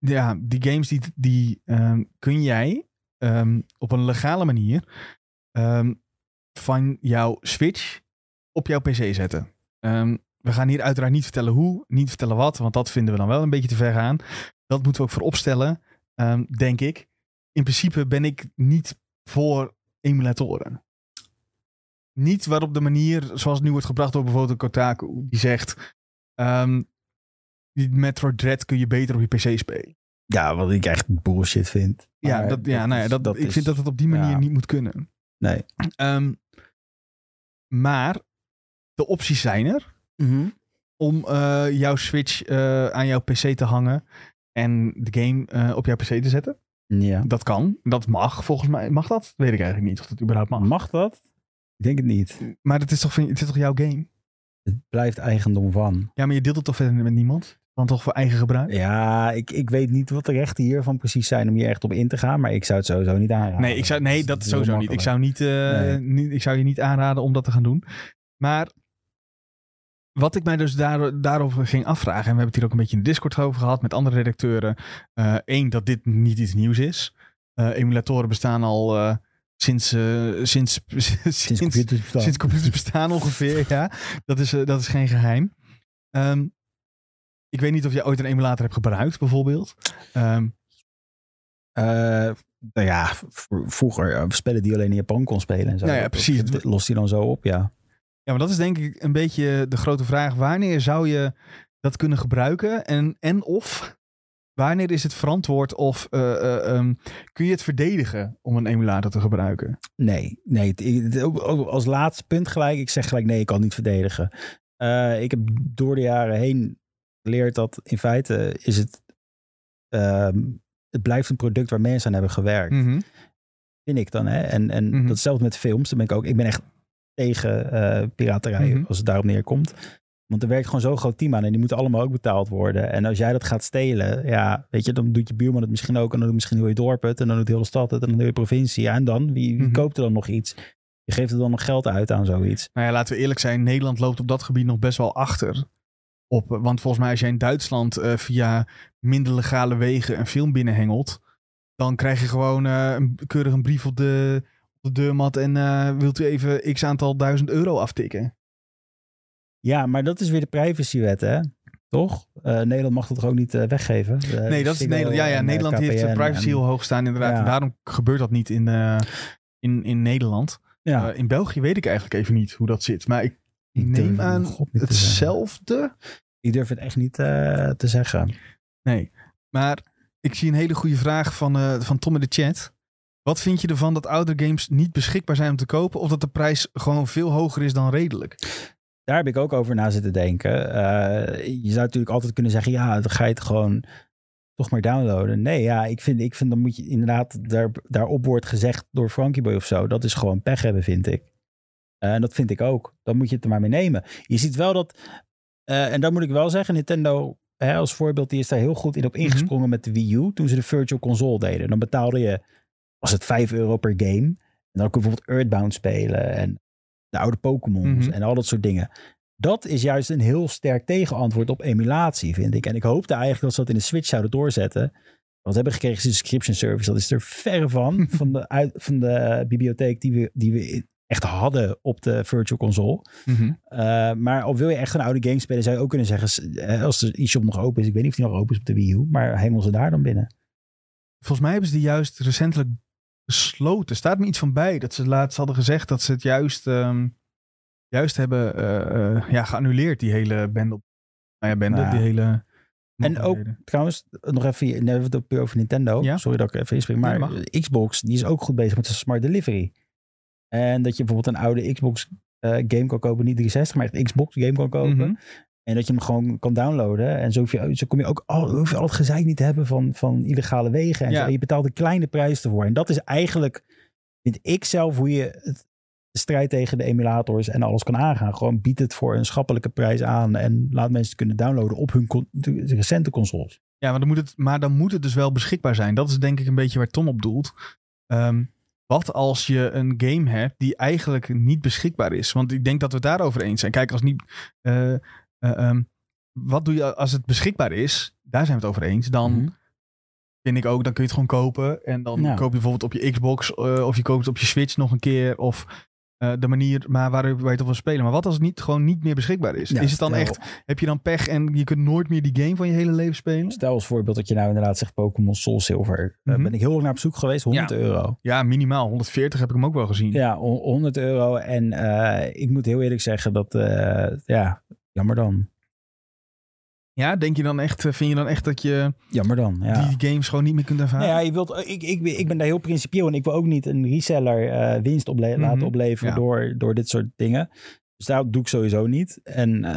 Ja, die games die, die ehm, kun jij ehm, op een legale manier van jouw Switch op jouw PC zetten. Ehm, we gaan hier uiteraard niet vertellen hoe, niet vertellen wat, want dat vinden we dan wel een beetje te ver gaan. Dat moeten we ook voorop stellen, ehm, denk ik. In principe ben ik niet voor emulatoren. Niet waarop de manier zoals het nu wordt gebracht door bijvoorbeeld Kotaku. Die zegt, ehm, die Metroid Dread kun je beter op je PC spelen. Ja, wat ik echt bullshit vind. Ja, dat, ja, nou ja is- dat, ik is- vind dat het op die manier ja. niet moet kunnen. Nee. Ehm, maar de opties zijn er om eh, jouw Switch eh, aan jouw PC te hangen en de game eh, op jouw PC te zetten. Ja. Dat kan, dat mag volgens mij. Mag dat? Weet ik eigenlijk niet of dat überhaupt mag. Mag dat? Ik denk het niet. Maar het is toch, het is toch jouw game? Het blijft eigendom van. Ja, maar je deelt het toch verder met niemand? Dan toch voor eigen gebruik? Ja, ik, ik weet niet wat de rechten hiervan precies zijn om hier echt op in te gaan. Maar ik zou het sowieso niet aanraden. Nee, ik zou, nee, dat sowieso niet. Ik zou, niet, Nee. niet, ik zou je niet aanraden om dat te gaan doen. Maar wat ik mij dus daar, daarover ging afvragen, en we hebben het hier ook een beetje in de Discord over gehad met andere redacteuren. Eén, dat dit niet iets nieuws is. Eh, emulatoren bestaan al eh, sinds, eh, sinds, sinds, Sinds computers bestaan. sinds computers bestaan ongeveer. ja, dat is, eh, dat is geen geheim. Ehm, ik weet niet of je ooit een emulator hebt gebruikt, bijvoorbeeld. Ehm, Eh, nou ja, vroeger eh, spellen die alleen in Japan kon spelen en zo. Ja, ja, precies. Dat Lost die dan zo op, ja. Ja, maar dat is denk ik een beetje de grote vraag. Wanneer zou je dat kunnen gebruiken? En, en of wanneer is het verantwoord of eh, eh, ehm, kun je het verdedigen om een emulator te gebruiken? Nee, nee. ook, als laatste punt gelijk. Ik zeg gelijk nee, ik kan het niet verdedigen. Eh, ik heb door de jaren heen geleerd dat in feite is het... ehm, het blijft een product waar mensen aan hebben gewerkt. Mhm. Vind ik dan. Hè? En, en Mhm. datzelfde met films. Dan ben ik ook... Ik ben echt tegen eh piraterij Mhm. als het daarop neerkomt. Want er werkt gewoon zo'n groot team aan en die moeten allemaal ook betaald worden. En als jij dat gaat stelen, ja, weet je, dan doet je buurman het misschien ook. En dan doet misschien heel je dorp het. En dan doet heel de stad het. En dan heel je provincie. Ja, en dan? Wie, wie Mhm. koopt er dan nog iets? Je geeft er dan nog geld uit aan zoiets. Nou ja, laten we eerlijk zijn. Nederland loopt op dat gebied nog best wel achter. Op, want volgens mij als jij in Duitsland eh, via minder legale wegen een film binnenhengelt... dan krijg je gewoon eh, een, keurig een brief op de, de deurmat... en eh, wilt u even x aantal duizend euro aftikken? Ja, maar dat is weer de privacywet, hè? Toch? Eh, Nederland mag dat toch ook niet eh, weggeven? Nee, dat is Nederland. Ja, ja en, Nederland heeft de privacy en- heel hoog staan inderdaad. Ja. En daarom gebeurt dat niet in, eh, in, in Nederland. Ja, Eh, in België weet ik eigenlijk even niet hoe dat zit. Maar ik ik neem het aan God hetzelfde. Ik durf het echt niet eh, te zeggen. Nee, maar ik zie een hele goede vraag van, eh, van Tom in de chat. Wat vind je ervan dat oudere games niet beschikbaar zijn om te kopen... of dat de prijs gewoon veel hoger is dan redelijk? Daar heb ik ook over na zitten denken. Eh, je zou natuurlijk altijd kunnen zeggen, ja, dan ga je het gewoon toch maar downloaden. Nee, ja, ik vind, ik vind dan moet je inderdaad, daar, daarop wordt gezegd door Frankie Boy of zo, dat is gewoon pech hebben, vind ik. Eh, en dat vind ik ook. Dan moet je het er maar mee nemen. Je ziet wel dat, eh, en dat moet ik wel zeggen, Nintendo hè, als voorbeeld, die is daar heel goed in op ingesprongen met de Wii U, toen ze de Virtual Console deden. Dan betaalde je, was het 5 euro per game. En dan je bijvoorbeeld Earthbound spelen en de oude Pokémon's Mhm. en al dat soort dingen. Dat is juist een heel sterk tegenantwoord op emulatie, vind ik. En ik hoopte eigenlijk dat ze dat in de Switch zouden doorzetten. Want we hebben gekregen is een subscription service. Dat is er verre van, van de, uit, van de bibliotheek die we, die we echt hadden op de Virtual Console. Uh, maar al wil je echt een oude game spelen, zou je ook kunnen zeggen, eh, als de eShop nog open is, ik weet niet of die nog open is op de Wii U, maar hengel ze daar dan binnen. Volgens mij hebben ze die juist recentelijk besloten. Staat me iets van bij dat ze laatst hadden gezegd dat ze het juist, ehm, juist hebben eh, eh, ja, geannuleerd, die hele bende. op- Nou ja, bende, Ja. die hele... En ook trouwens, nog even, we het puur over Nintendo. Ja. Sorry dat ik even inspring, maar Ja. Xbox, die is ook goed bezig met zijn smart delivery. En dat je bijvoorbeeld een oude Xbox eh, game kan kopen, niet 360, maar echt Xbox game kan kopen. Mhm. En dat je hem gewoon kan downloaden. En zo, hoef je, zo kom je ook al, hoef je al het gezeik niet te hebben van, van illegale wegen. En, Ja. zo. En je betaalt een kleine prijs ervoor. En dat is eigenlijk, vind ik zelf, hoe je het, de strijd tegen de emulators en alles kan aangaan. Gewoon bied het voor een schappelijke prijs aan. En laat mensen het kunnen downloaden op hun con- recente consoles. Ja, maar dan, moet het, maar dan moet het dus wel beschikbaar zijn. Dat is denk ik een beetje waar Tom op doelt. Ehm, wat als je een game hebt die eigenlijk niet beschikbaar is? Want ik denk dat we het daarover eens zijn. Kijk, als niet. eh, eh, ehm, wat doe je als het beschikbaar is? Daar zijn we het over eens. Dan Mhm. vind ik ook, dan kun je het gewoon kopen. En dan koop je bijvoorbeeld op je Xbox. eh, of je koopt het op je Switch nog een keer. Of eh, de manier maar waarop je het wil spelen. Maar wat als het niet, gewoon niet meer beschikbaar is? Ja, is het dan echt. Heb je dan pech en je kunt nooit meer die game van je hele leven spelen? Stel als voorbeeld dat je nou inderdaad zegt Pokémon Soul Silver. Mhm. ben ik heel lang naar op zoek geweest. 100 Ja. euro. Ja, minimaal. 140 heb ik hem ook wel gezien. Ja, ho- 100 euro. En ik moet heel eerlijk zeggen dat, ja, jammer dan. Ja, denk je dan echt, eh, vind je dan echt dat je Jammer dan, ja. die games gewoon niet meer kunt ervaren? Nou ja, je wilt, ik, ik, ik ben daar heel principieel en ik wil ook niet een reseller eh, winst ople- Mhm. laten opleveren Ja. door, door dit soort dingen. Dus dat doe ik sowieso niet. En eh,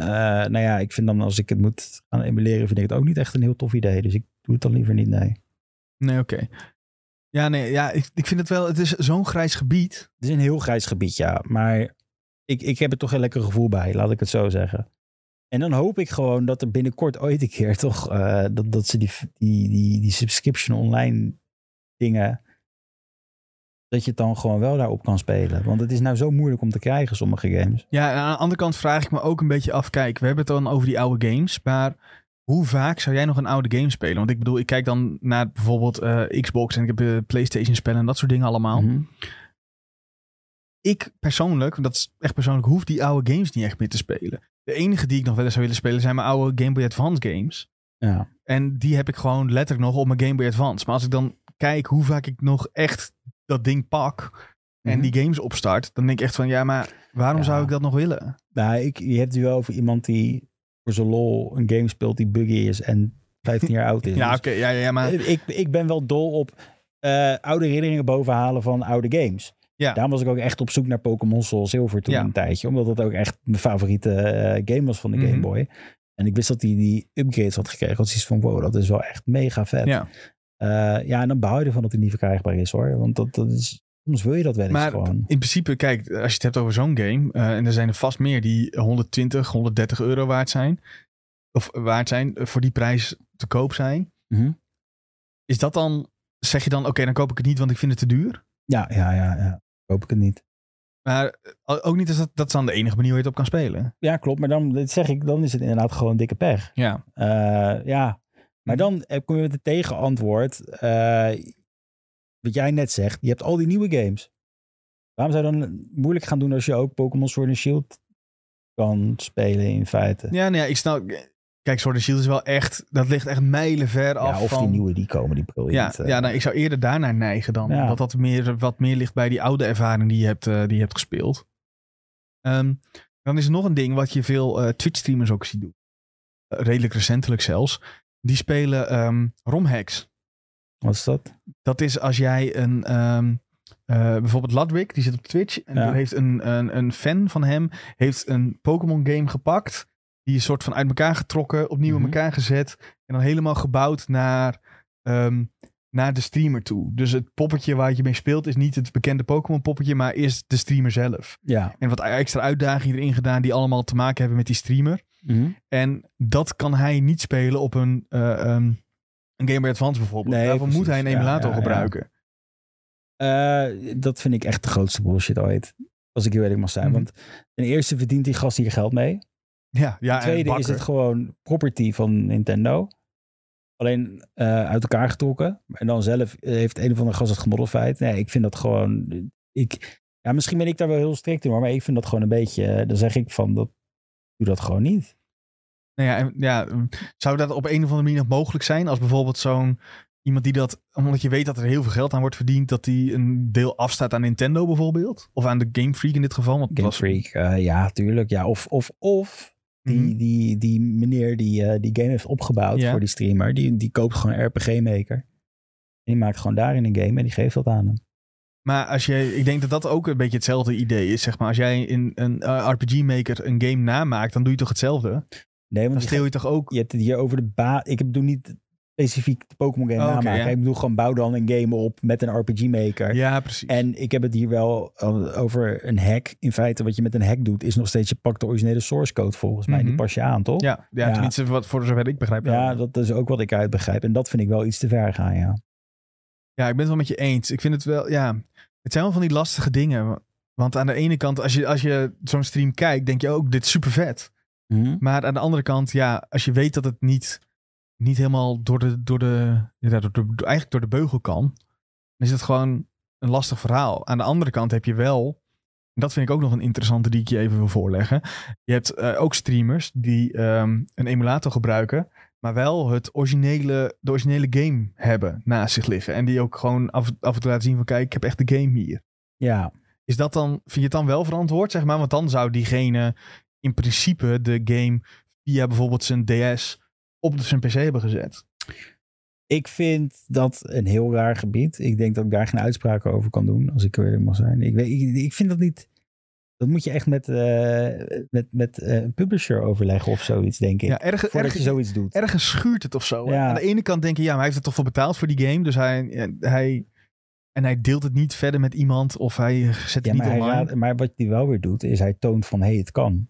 nou ja, ik vind dan als ik het moet gaan emuleren, vind ik het ook niet echt een heel tof idee. Dus ik doe het dan liever niet, nee. Nee, oké. Ja, nee, ja, ik, ik vind het wel, het is zo'n grijs gebied. Het is een heel grijs gebied, ja. Maar ik, ik heb er toch een lekker gevoel bij, laat ik het zo zeggen. En dan hoop ik gewoon dat er binnenkort ooit een keer toch... eh, dat, dat ze die, die, die, die subscription online dingen... dat je het dan gewoon wel daarop kan spelen. Want het is nou zo moeilijk om te krijgen, sommige games. Ja, en aan de andere kant vraag ik me ook een beetje af. Kijk, we hebben het dan over die oude games. Maar hoe vaak zou jij nog een oude game spelen? Want ik bedoel, ik kijk dan naar bijvoorbeeld eh, Xbox en ik heb eh, PlayStation spellen en dat soort dingen allemaal. Mhm. Ik persoonlijk, dat is echt persoonlijk, hoef die oude games niet echt meer te spelen. De enige die ik nog wel eens zou willen spelen zijn mijn oude Game Boy Advance games. Ja. En die heb ik gewoon letterlijk nog op mijn Game Boy Advance. Maar als ik dan kijk hoe vaak ik nog echt dat ding pak, en Mhm. die games opstart, dan denk ik echt van ja, maar waarom Ja. zou ik dat nog willen? Nou, ik, je hebt het wel over iemand die voor zijn lol een game speelt die buggy is en 15 jaar oud is. Ja, Dus oké, ja, ja, ja, maar ik, ik ben wel dol op eh, oude herinneringen bovenhalen van oude games. Ja. Daarom was ik ook echt op zoek naar Pokémon Soul Silver toen Ja. een tijdje. Omdat dat ook echt mijn favoriete eh, game was van de Mhm. Game Boy. En ik wist dat hij die upgrades had gekregen. Want zoiets van, wow, dat is wel echt mega vet. ja. Eh, ja, en dan behoud je ervan dat hij niet verkrijgbaar is hoor. Want dat, dat is, soms wil je dat wel eens Maar gewoon. in principe, kijk, als je het hebt over zo'n game, eh, en er zijn er vast meer die 120, 130 euro waard zijn, of waard zijn, voor die prijs te koop zijn, Mhm. is dat dan, zeg je dan, oké, dan koop ik het niet, want ik vind het te duur? Ja, ja, ja, ja. Hoop ik het niet. Maar eh, ook niet, is dat, dat is dan de enige manier waar je het op kan spelen. Ja, klopt. Maar dan dit zeg ik, dan is het inderdaad gewoon dikke pech. Ja, Eh, ja, maar dan eh, kom je met het tegenantwoord. wat jij net zegt, je hebt al die nieuwe games. Waarom zou je dan moeilijk gaan doen als je ook Pokémon Sword and Shield kan spelen in feite? ja, nou ja, ik snap, kijk, Sword and Shield is wel echt, dat ligt echt mijlen ver af Ja, of van... die nieuwe die komen, die Ja, briljant. eh. ja nou, ik zou eerder daarnaar neigen dan. Ja. Dat dat meer, wat meer ligt bij die oude ervaring die je hebt, eh, die je hebt gespeeld. Ehm, dan is er nog een ding wat je veel eh, Twitch-streamers ook ziet doen. Eh, redelijk recentelijk zelfs. Die spelen ehm romhacks. Wat is dat? Dat is als jij een... ehm, eh, bijvoorbeeld Ludwig, die zit op Twitch. En Ja. er heeft een, een, een fan van hem heeft een Pokémon game gepakt. Die is soort van uit elkaar getrokken, opnieuw Mhm. in elkaar gezet. En dan helemaal gebouwd naar, ehm, naar de streamer toe. Dus het poppetje waar je mee speelt is niet het bekende Pokémon poppetje, maar is de streamer zelf. Ja. En wat extra uitdagingen erin gedaan die allemaal te maken hebben met die streamer. Mhm. En dat kan hij niet spelen op een, eh, ehm, een Game Boy Advance bijvoorbeeld. Nee, Daarvoor moet hij een emulator ja, ja. gebruiken. Eh, dat vind ik echt de grootste bullshit ooit. Als ik heel eerlijk mag zijn. Mhm. Want ten eerste verdient die gast hier geld mee. Ja, ja Ten tweede is het gewoon property van Nintendo. Alleen eh, uit elkaar getrokken. En dan zelf eh, heeft een of andere gast het gemodified. Nee, ik vind dat gewoon... Ik, ja, misschien ben ik daar wel heel strikt in. Maar ik vind dat gewoon een beetje... eh, dan zeg ik van, dat, doe dat gewoon niet. Nou ja, en, ja, zou dat op een of andere manier nog mogelijk zijn? Als bijvoorbeeld zo'n iemand die dat, omdat je weet dat er heel veel geld aan wordt verdiend, dat die een deel afstaat aan Nintendo bijvoorbeeld? Of aan de Game Freak in dit geval? Want Game was, Freak, eh, ja, tuurlijk. Ja, of, of, of die, Mhm. die, die meneer die eh, die game heeft opgebouwd Ja. voor die streamer, die, die koopt gewoon een RPG-maker. En die maakt gewoon daarin een game en die geeft dat aan hem. Maar als je, ik denk dat dat ook een beetje hetzelfde idee is, zeg maar. Als jij in een eh, RPG-maker een game namaakt, dan doe je toch hetzelfde? Nee, Dan want je, steel je toch ook... je hebt het hier over de ba. Ik bedoel niet specifiek de Pokémon game Oh, ja. Ik bedoel gewoon bouw dan een game op met een RPG-maker. Ja, precies. En ik heb het hier wel over een hack. In feite, wat je met een hack doet, is nog steeds je pakt de originele source code volgens mij. Die Mhm. pas je aan, toch? ja, ja, Ja. tenminste, wat, voor zover ik begrijp. wel. Ja, dat is ook wat ik uit begrijp. En dat vind ik wel iets te ver gaan, ja. Ja, ik ben het wel met je eens. Ik vind het wel, ja, het zijn wel van die lastige dingen. Want aan de ene kant, als je, als je zo'n stream kijkt, denk je ook, dit is super vet. Mhm. Maar aan de andere kant, ja, als je weet dat het niet, niet helemaal door de, door de, ja, door de, eigenlijk door de beugel kan, dan is het gewoon een lastig verhaal. Aan de andere kant heb je wel, en dat vind ik ook nog een interessante die ik je even wil voorleggen. Je hebt eh, ook streamers die ehm, een emulator gebruiken, maar wel het originele, de originele game hebben naast zich liggen. En die ook gewoon af, af en toe laten zien van, kijk, ik heb echt de game hier. Ja, Is dat dan, vind je het dan wel verantwoord, zeg maar? Want dan zou diegene in principe de game via bijvoorbeeld zijn DS op zijn PC hebben gezet. ik vind dat een heel raar gebied. Ik denk dat ik daar geen uitspraken over kan doen, als ik eerlijk mag zijn. Ik, weet, ik, ik vind dat niet... Dat moet je echt met, eh, met, met eh, een publisher overleggen of zoiets, denk ik. Ja, erg, voordat je zoiets doet. ergens schuurt het of zo. Ja. Aan de ene kant denk je, ja, maar hij heeft er toch voor betaald voor die game. Dus hij, hij, en hij deelt het niet verder met iemand of hij zet het Ja, niet online. raad- maar wat hij wel weer doet, is hij toont van, hé, hey, het kan.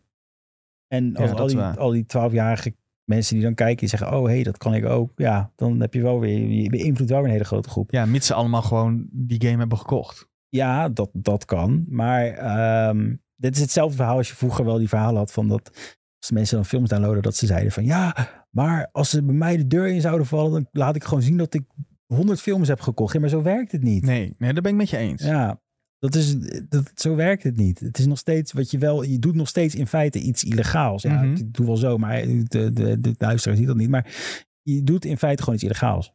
En als al, die, waar. al die twaalfjarige mensen die dan kijken, die zeggen, oh, hé, hey, dat kan ik ook. Ja, dan heb je wel weer, je beïnvloedt wel weer een hele grote groep. Ja, mits ze allemaal gewoon die game hebben gekocht. Ja, dat, dat kan. Maar ehm, dit is hetzelfde verhaal als je vroeger wel die verhalen had van dat als mensen dan films downloaden, dat ze zeiden van ja, maar als ze bij mij de deur in zouden vallen, dan laat ik gewoon zien dat ik 100 films heb gekocht. Ja, maar zo werkt het niet. Nee, nee, daar ben ik met je eens. Ja, dat is, dat, zo werkt het niet. Het is nog steeds wat je wel, je doet nog steeds in feite iets illegaals. Ja, Mhm. ik doe wel zo, maar de, de, de luisteraar ziet dat niet. Maar je doet in feite gewoon iets illegaals.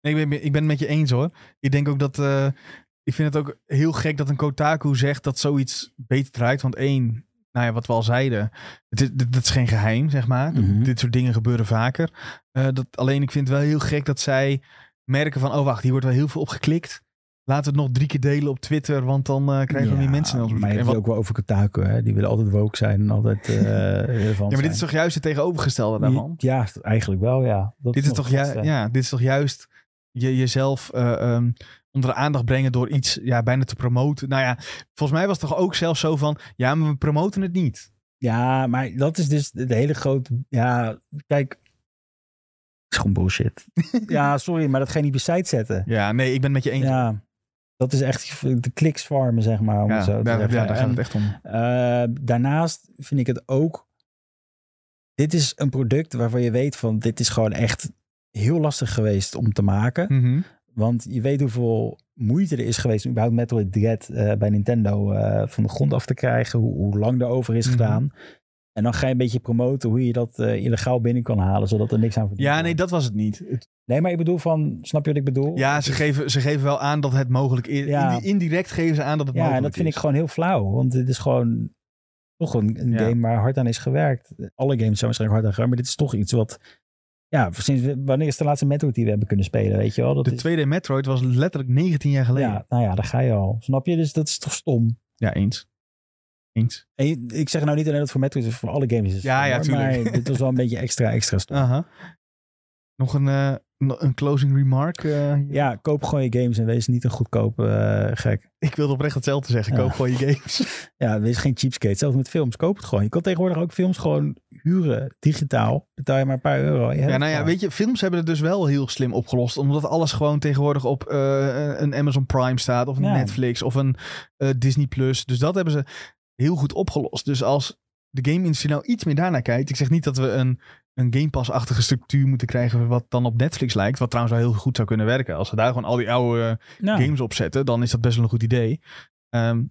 Nee, ik, ben, ik ben het met je eens hoor. Ik denk ook dat. eh, ik vind het ook heel gek dat een Kotaku zegt dat zoiets beter draait. Want één, nou ja, wat we al zeiden, het is, dit, dit is geen geheim, zeg maar. Mhm. Dit soort dingen gebeuren vaker. Eh, dat, alleen ik vind het wel heel gek dat zij merken van, oh wacht, hier wordt wel heel veel op geklikt. We het nog drie keer delen op Twitter, want dan eh, krijgen we Ja, meer mensen naar ons Maar je En hebt ook wel over Kotaku, hè? Die willen altijd woke zijn en altijd relevant ja, maar dit is toch juist het tegenovergestelde daarvan? Ja, eigenlijk wel, ja. Dat dit, is toch het ju- vetste. ja, dit is toch juist je, jezelf eh, ehm, onder de aandacht brengen door iets ja, bijna te promoten. Nou ja, volgens mij was het toch ook zelfs zo van, ja, maar we promoten het niet. Ja, maar dat is dus de hele grote... Ja, kijk... Het is gewoon bullshit. ja, sorry, maar dat ga je niet site zetten. Ja, nee, ik ben met je eens. Ja, dat is echt de kliks farmen, zeg maar. Om Ja, zo daar, zeggen. ja, daar gaat het echt om. eh, daarnaast vind ik het ook... Dit is een product waarvan je weet van... Dit is gewoon echt heel lastig geweest om te maken. Mhm. Want je weet hoeveel moeite er is geweest om überhaupt Metroid Dread eh, bij Nintendo eh, van de grond af te krijgen. Hoe, hoe lang erover is Mhm. gedaan. En dan ga je een beetje promoten hoe je dat eh, illegaal binnen kan halen, zodat er niks aan verdiend Ja, nee, dat was het niet. Het- Nee, maar ik bedoel van, snap je wat ik bedoel? ja, ze geven, ze geven wel aan dat het mogelijk is. Ja. Indirect geven ze aan dat het Ja, en mogelijk dat vind is. ik gewoon heel flauw. Want dit is gewoon toch een, een Ja. game waar hard aan is gewerkt. Alle games zijn waarschijnlijk hard aan gewerkt, maar dit is toch iets wat... Ja, sinds wanneer is de laatste Metroid die we hebben kunnen spelen, weet je wel? Dat De is, 2D Metroid was letterlijk 19 jaar geleden. ja, nou ja, daar ga je al. Snap je? Dus dat is toch stom. Ja, eens. Eens. En je- ik zeg nou niet alleen dat voor Metroid is, voor alle games is het Ja, ja, tuurlijk. Maar dit was wel een beetje extra, extra. Aha. Nog een, eh, een closing remark. eh? Ja, koop gewoon je games en wees niet een goedkope eh, gek. Ik wilde oprecht hetzelfde zeggen. Ja. Koop gewoon je games. Ja, wees geen cheapskate. Zelfs met films, koop het gewoon. Je kan tegenwoordig ook films gewoon huren, digitaal. Betaal je maar een paar euro. Ja, nou ja, weet je, films hebben het dus wel heel slim opgelost. Omdat alles gewoon tegenwoordig op eh, een Amazon Prime staat. Of een Ja. Netflix of een eh, Disney Plus. Dus dat hebben ze heel goed opgelost. Dus als de game-industrie nou iets meer daarnaar kijkt. Ik zeg niet dat we een, een Game Pass-achtige structuur moeten krijgen. Wat dan op Netflix lijkt. Wat trouwens wel heel goed zou kunnen werken. Als we daar gewoon al die oude Nou, games op zetten. Dan is dat best wel een goed idee. Ehm,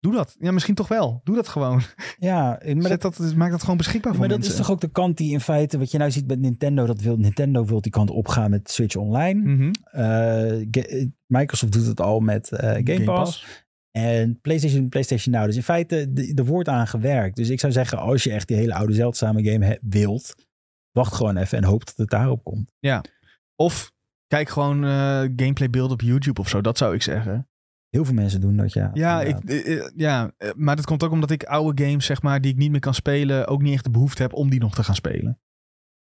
doe dat. Ja, misschien toch wel. Doe dat gewoon. ja, maar Zet dat, dat, maak dat gewoon beschikbaar voor maar dat mensen. is toch ook de kant die in feite, wat je nou ziet met Nintendo, dat wil Nintendo wil die kant opgaan met Switch Online. Ga- Microsoft doet het al met eh, Game, Pass. En PlayStation, PlayStation Now. Dus in feite, de- er wordt aan gewerkt. Dus ik zou zeggen, als je echt die hele oude zeldzame game wilt, wacht gewoon even en hoop dat het daarop komt. Of kijk gewoon eh, gameplay beelden op YouTube of zo. Dat zou ik zeggen. Heel veel mensen doen dat, ja. Ja, ik, eh, eh, ja, maar dat komt ook omdat ik oude games, zeg maar, die ik niet meer kan spelen, ook niet echt de behoefte heb om die nog te gaan spelen.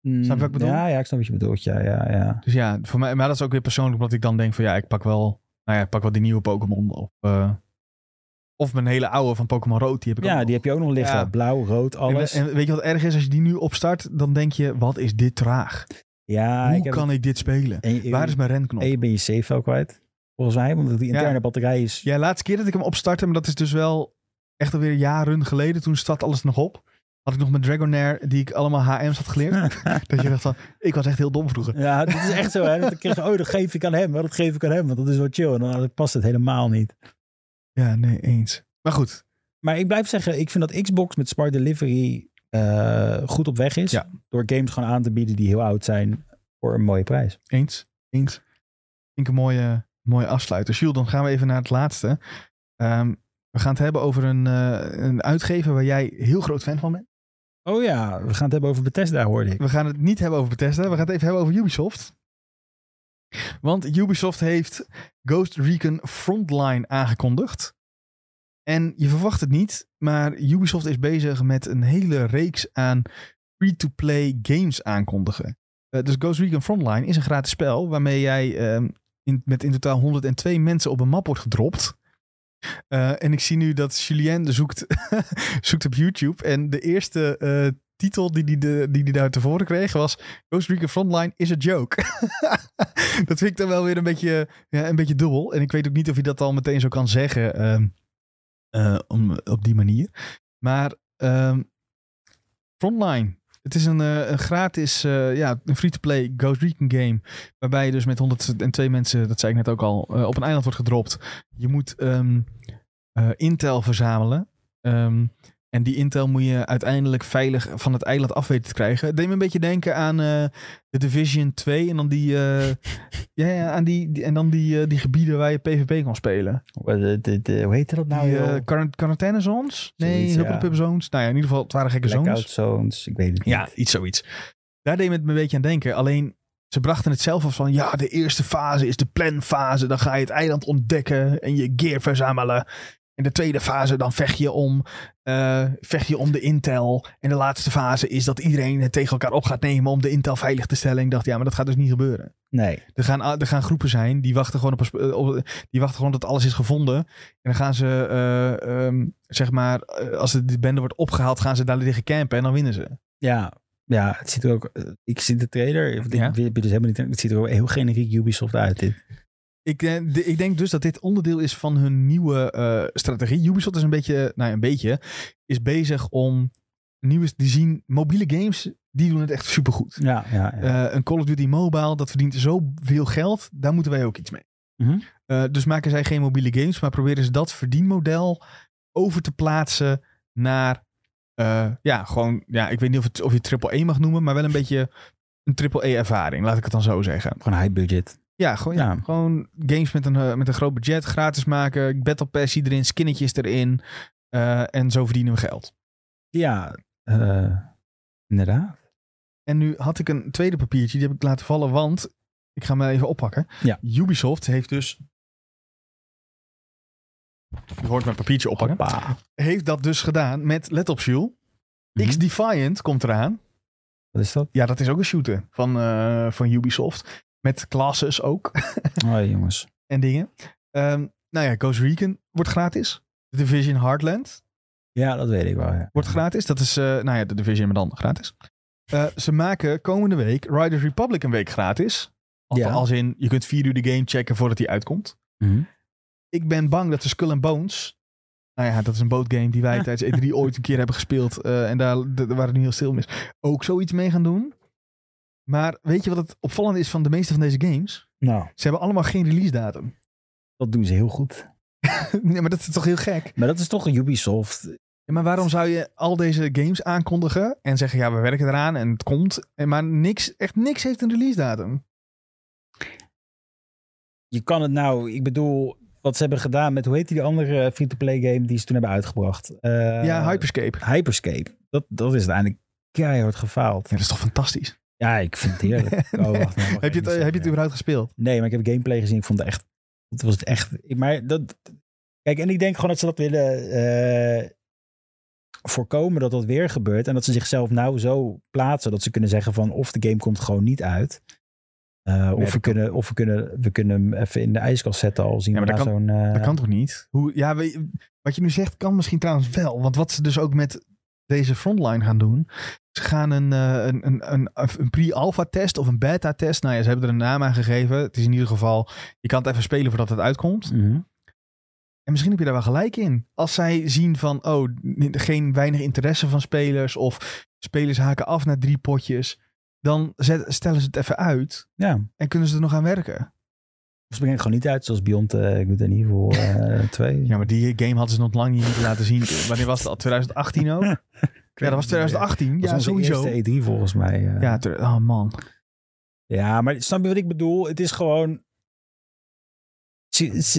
Mm, snap je wat ik bedoel? Ja, ja, ik snap wat je bedoelt. Ja, ja, ja. Dus ja, voor mij, maar dat is ook weer persoonlijk, omdat ik dan denk van ja, ik pak wel, nou ja, ik pak wel die nieuwe Pokémon. Of, of mijn hele oude van Pokémon Rood, die heb ik ook Ja, nog. die heb je ook nog liggen. Ja. Blauw, rood, alles. En, en weet je wat erg is? Als je die nu opstart, dan denk je, wat is dit traag? ja, ik Hoe heb kan ik dit spelen? En Waar is mijn renknop? en je ben je save wel kwijt. Volgens mij, want die Ja. interne batterij is... Ja, laatste keer dat ik hem opstartte, maar dat is dus wel echt alweer jaren geleden. Toen zat alles nog op. Had ik nog mijn Dragonair, die ik allemaal HM's had geleerd. dat je dacht van, ik was echt heel dom vroeger. Ja, dat is echt zo. Hè? Dan kreeg je, oh, dat geef ik aan hem. Dat geef ik aan hem, want dat is wel chill. En dan past het helemaal niet. Ja, nee, eens. Maar goed, Maar ik blijf zeggen, ik vind dat Xbox met Smart Delivery eh, goed op weg is. Ja. Door games gewoon aan te bieden die heel oud zijn voor een mooie prijs. eens. Eens. Ik een mooie, mooie afsluiter. Jules, dan gaan we even naar het laatste. Ehm, we gaan het hebben over een, eh, een uitgever waar jij heel groot fan van bent. Oh ja, we gaan het hebben over Bethesda, hoorde ik. We gaan het niet hebben over Bethesda. We gaan het even hebben over Ubisoft. Want Ubisoft heeft Ghost Recon Frontline aangekondigd. En je verwacht het niet, maar Ubisoft is bezig met een hele reeks aan free-to-play games aankondigen. Eh, dus Ghost Recon Frontline is een gratis spel waarmee jij ehm, in, met in totaal 102 mensen op een map wordt gedropt. Eh, en ik zie nu dat Julien zoekt, zoekt op YouTube. En de eerste eh, titel die hij die, die die daar tevoren kreeg was... Ghost Recon Frontline is a joke. dat vind ik dan wel weer een beetje, ja, een beetje dubbel. En ik weet ook niet of je dat al meteen zo kan zeggen ehm, eh, om, op die manier. Maar ehm, Frontline. Het is een, eh, een gratis, eh, ja, een free-to-play Ghost Recon game. Waarbij je dus met 102 mensen, dat zei ik net ook al, op een eiland wordt gedropt. Je moet ehm, eh, intel verzamelen. En die intel moet je uiteindelijk veilig van het eiland af weten te krijgen. Het deed me een beetje denken aan eh de Division 2 en dan die, eh, ja, ja, aan die, die- en dan die, eh, die gebieden waar je PvP kan spelen. De, de, de- hoe heette dat nou? die quarant- quarantaine zones? Nee, Zoiets, ja. Hupplepup zones. Nou ja, in ieder geval, het waren gekke Blackout zones. zones. Ik weet het niet. Ja, iets zoiets. Daar deed het me een beetje aan denken. Alleen, ze brachten het zelf af van... Ja, de eerste fase is de planfase. Dan ga je het eiland ontdekken en je gear verzamelen. In de tweede fase dan vecht je om, eh, vecht je om de intel. En de laatste fase is dat iedereen het tegen elkaar op gaat nemen... om de intel veilig te stellen. En ik dacht, ja, maar dat gaat dus niet gebeuren. Nee. Er gaan, er gaan groepen zijn die wachten gewoon op, eh, op die wachten gewoon dat alles is gevonden. En dan gaan ze, eh, ehm, zeg maar, als de, bende wordt opgehaald, gaan ze daar liggen campen en dan winnen ze. Ja. Ja, het ziet er ook... Ik zie de trailer. Ik, Ja. dus helemaal niet... Het ziet er ook heel generiek Ubisoft uit, dit. Ik, de- ik denk dus dat dit onderdeel is van hun nieuwe eh, strategie. Ubisoft is een beetje, nou een beetje, is bezig om nieuwe, die zien mobiele games, die doen het echt supergoed. Ja, ja, ja. Eh, een Call of Duty Mobile, dat verdient zoveel geld, daar moeten wij ook iets mee. Mhm. Eh, dus maken zij geen mobiele games, maar proberen ze dat verdienmodel over te plaatsen naar, ja, gewoon, ja, ik weet niet of, het, of je triple E mag noemen, maar wel een beetje een triple E ervaring, laat ik het dan zo zeggen. Gewoon high budget. Ja, gewoon, ja. Ja. gewoon games met een, eh, met een groot budget, gratis maken, battle passie erin, skinnetjes erin eh, en zo verdienen we geld. Ja, eh, inderdaad. En nu had ik een tweede papiertje, die heb ik laten vallen, want ik ga hem even oppakken. Ja. Ubisoft heeft dus, je hoort mijn papiertje oppakken. Hoppa. heeft dat dus gedaan met, let op Jules, Mhm. X-Defiant komt eraan. Wat is dat? Ja, dat is ook een shooter van, eh, van Ubisoft. Met classes ook Oh, jongens. en dingen. Ehm, nou ja, Ghost Recon wordt gratis. The Division Heartland Ja, dat weet ik wel, ja. wordt gratis. Dat is, eh, nou ja, de Division maar dan gratis. Eh, ze maken komende week Riders Republic een week gratis. Ja. als in, je kunt vier uur de game checken voordat die uitkomt. Mhm. Ik ben bang dat de Skull and Bones... Nou ja, dat is een bootgame die wij tijdens E3 ooit een keer hebben gespeeld. eh, en daar, daar waren we nu heel stil mee. Ook zoiets mee gaan doen. Maar weet je wat het opvallende is van de meeste van deze games? Nou, Ze hebben allemaal geen release datum. dat doen ze heel goed. nee, maar dat is toch heel gek? Maar dat is toch een Ubisoft. Ja, maar waarom zou je al deze games aankondigen en zeggen ja, we werken eraan en het komt. En maar niks, echt niks heeft een release datum. Je kan het nou, ik bedoel, wat ze hebben gedaan met, hoe heet die andere free-to-play game die ze toen hebben uitgebracht? Eh, ja, Hyperscape. Hyperscape. Dat, dat is uiteindelijk keihard gefaald. Ja, dat is toch fantastisch? Ja, ik vind het heerlijk. Oh, wacht, nou, heb, je het, heb je het überhaupt gespeeld? Nee, maar ik heb gameplay gezien. Ik vond het echt. Het was het echt. Maar dat. Kijk, en ik denk gewoon dat ze dat willen eh, voorkomen dat dat weer gebeurt. En dat ze zichzelf nou zo plaatsen dat ze kunnen zeggen van of de game komt gewoon niet uit. Eh, of we kunnen, of we kunnen, we kunnen hem even in de ijskast zetten al zien Ja, maar dat zo'n. eh, Dat kan toch niet? Hoe, ja, wat je nu zegt kan misschien trouwens wel. Want wat ze dus ook met deze frontline gaan doen. Ze gaan een, eh, een, een, een, een pre-alpha test of een beta test. Nou ja, ze hebben er een naam aan gegeven. Het is in ieder geval, je kan het even spelen voordat het uitkomt. mhm. En misschien heb je daar wel gelijk in. Als zij zien van, oh, geen weinig interesse van spelers. Of spelers haken af na drie potjes. Dan zet- stellen ze het even uit. Ja. En kunnen ze er nog aan werken. Of ze brengen het gewoon niet uit zoals Beyond uh, Good and Evil eh 2. Ja, maar die game hadden ze nog lang niet laten zien. Wanneer was het al? 2018 ook? Ja, dat was 2018. Dat was Ja, sowieso. eerste E3 volgens mij. eh. Ja, oh man. Ja, maar snap je wat ik bedoel? Het is gewoon.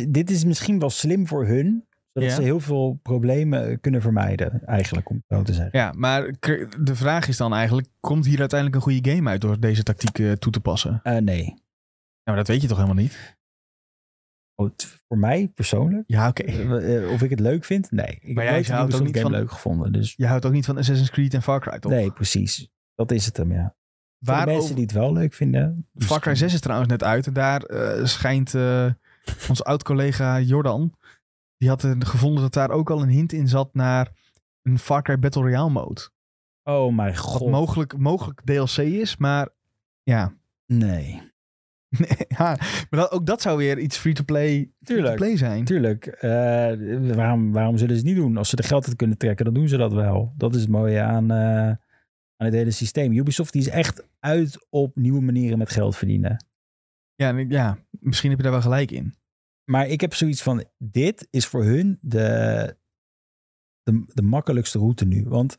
dit is misschien wel slim voor hun. Zodat Ja. ze heel veel problemen kunnen vermijden, eigenlijk, om het zo te zeggen. Ja, maar de vraag is dan eigenlijk: komt hier uiteindelijk een goede game uit door deze tactiek eh, toe te passen? Eh, nee. Ja, maar dat weet je toch helemaal niet? Oh, het- voor mij persoonlijk, Ja, oké. eh, eh, of ik het leuk vind, nee. Ik jij nooit een houdt ook niet game van- leuk gevonden. Dus Je houdt ook niet van Assassin's Creed en Far Cry, toch? nee, precies. Dat is het hem, ja. Waar de mensen die het wel leuk vinden. Far Cry 6 is trouwens net uit. En daar eh, schijnt eh onze oud-collega Jordan... die had eh, gevonden dat daar ook al een hint in zat naar een Far Cry Battle Royale mode. Oh mijn Wat god. mogelijk, mogelijk DLC is, maar ja. Nee. Nee, ja, maar dat, ook dat zou weer iets free-to-play Tuurlijk. play zijn. Tuurlijk. eh, waarom, waarom zullen ze het niet doen? Als ze er geld uit kunnen trekken, dan doen ze dat wel. Dat is het mooie aan, eh, aan het hele systeem. Ubisoft die is echt uit op nieuwe manieren met geld verdienen. Ja, ja, misschien heb je daar wel gelijk in. Maar ik heb zoiets van, dit is voor hun de, de, de makkelijkste route nu. Want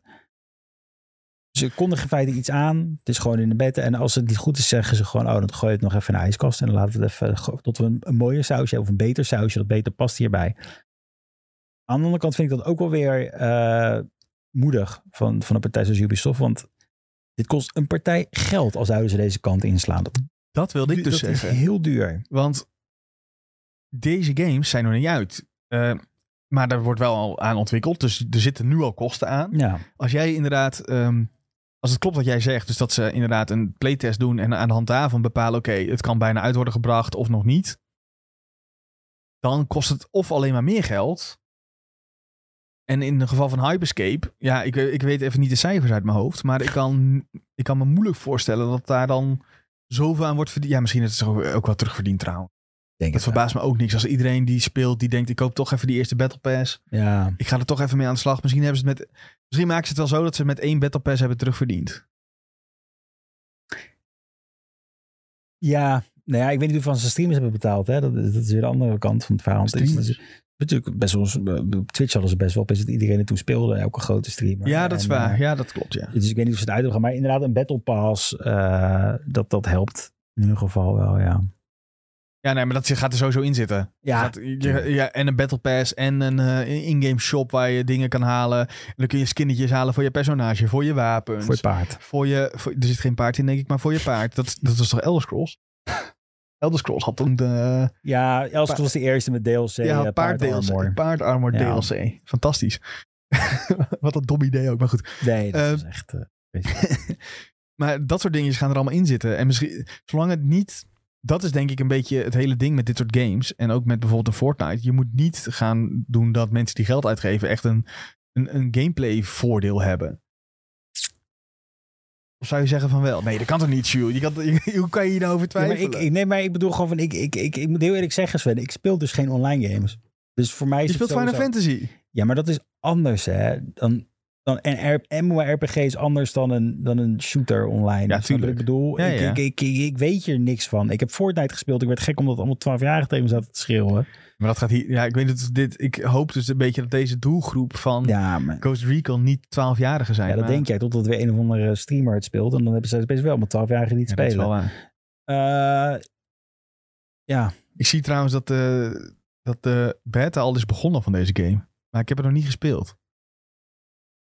ze kondigen in feite iets aan. Het is gewoon in de bed. En als het niet goed is, zeggen ze gewoon... oh, dan gooi je het nog even in de ijskast. En dan laten we het even... tot we een, een mooier sausje hebben of een beter sausje... dat beter past hierbij. Aan de andere kant vind ik dat ook wel weer eh, moedig... Van, van een partij zoals Ubisoft. Want dit kost een partij geld... als zouden ze deze kant inslaan. Dat, Dat wilde ik dus dat is zeggen. heel duur. Want deze games zijn nog niet uit. Eh, maar daar wordt wel al aan ontwikkeld. Dus er zitten nu al kosten aan. Ja, Als jij inderdaad... ehm, als het klopt wat jij zegt, dus dat ze inderdaad een playtest doen en aan de hand daarvan bepalen, oké, het kan bijna uit worden gebracht of nog niet. Dan kost het of alleen maar meer geld. En in het geval van Hyperscape, ja, ik, ik weet even niet de cijfers uit mijn hoofd, maar ik kan, ik kan me moeilijk voorstellen dat daar dan zoveel aan wordt verdiend. Ja, misschien is het ook wel terugverdiend trouwens. denk wel. verbaast me ook niks als iedereen die speelt, die denkt, ik koop toch even die eerste Battle Pass. Ja, Ik ga er toch even mee aan de slag. Misschien, hebben ze het met, misschien maken ze het wel zo dat ze met één Battle Pass hebben terugverdiend. Ja, nou ja, ik weet niet hoeveel ze streamers hebben betaald. Hè? Dat, is- dat is weer de andere kant van het verhaal. Streamers? natuurlijk best wel, op Twitch hadden ze best wel, op is het iedereen er toen speelde, elke grote streamer. Ja, dat is En, waar. eh, ja, dat klopt, ja. dus ik weet niet of ze het uit willen gaan, maar inderdaad een Battle Pass, eh, dat, dat helpt in ieder geval wel, ja. Ja, nee, maar dat gaat er sowieso in zitten. Je Ja, gaat- je- ja, en een Battle Pass en een eh, in-game shop waar je dingen kan halen. En dan kun je skinnetjes halen voor je personage, voor je wapens. voor het paard. voor je, voor- er zit geen paard in, denk ik, maar voor je paard. Dat, dat was toch Elder Scrolls? Elder Scrolls had toen de Ja, Elsker was de eerste met DLC, ja, ja, paard, paard DLC, armor. paard armor Ja. DLC. Fantastisch. Wat een dom idee ook, maar goed. Nee, dat Eh, was echt... eh, Maar dat soort dingen gaan er allemaal in zitten. En misschien, zolang het niet. Dat is denk ik een beetje het hele ding met dit soort games. En ook met bijvoorbeeld een Fortnite. Je moet niet gaan doen dat mensen die geld uitgeven echt een, een, een gameplay voordeel hebben. Of zou je zeggen van wel? Nee, dat kan toch niet, Jules? Je kan, je- hoe kan je hier nou over Ja, maar twijfelen? ik, ik, nee, maar ik bedoel gewoon van, ik, ik, ik, ik moet heel eerlijk zeggen Sven, ik speel dus geen online games. Dus voor mij is je het speelt Final Fantasy. Ja, maar dat is anders, hè. Dan, dan, en MMORPG is anders dan een, dan een shooter online. Ja, Snap je wat tuurlijk. Ik bedoel, Ja, ik, ja. Ik, ik, ik, ik weet hier niks van. Ik heb Fortnite gespeeld. Ik werd gek omdat allemaal 12 jaar tegen me zaten te schreeuwen. Maar dat gaat hier. Ja, ik weet het. Dit, ik hoop dus een beetje dat deze doelgroep van Ja, maar, Ghost Recon niet 12-jarigen zijn. ja, dat maar- denk jij. Totdat weer een of andere streamer het speelt. En dan hebben ze best wel met 12 jaar niet Ja, dat is spelen. wel. Eh, ja, Ik zie trouwens dat de, dat de beta al is begonnen van deze game. Maar ik heb het nog niet gespeeld.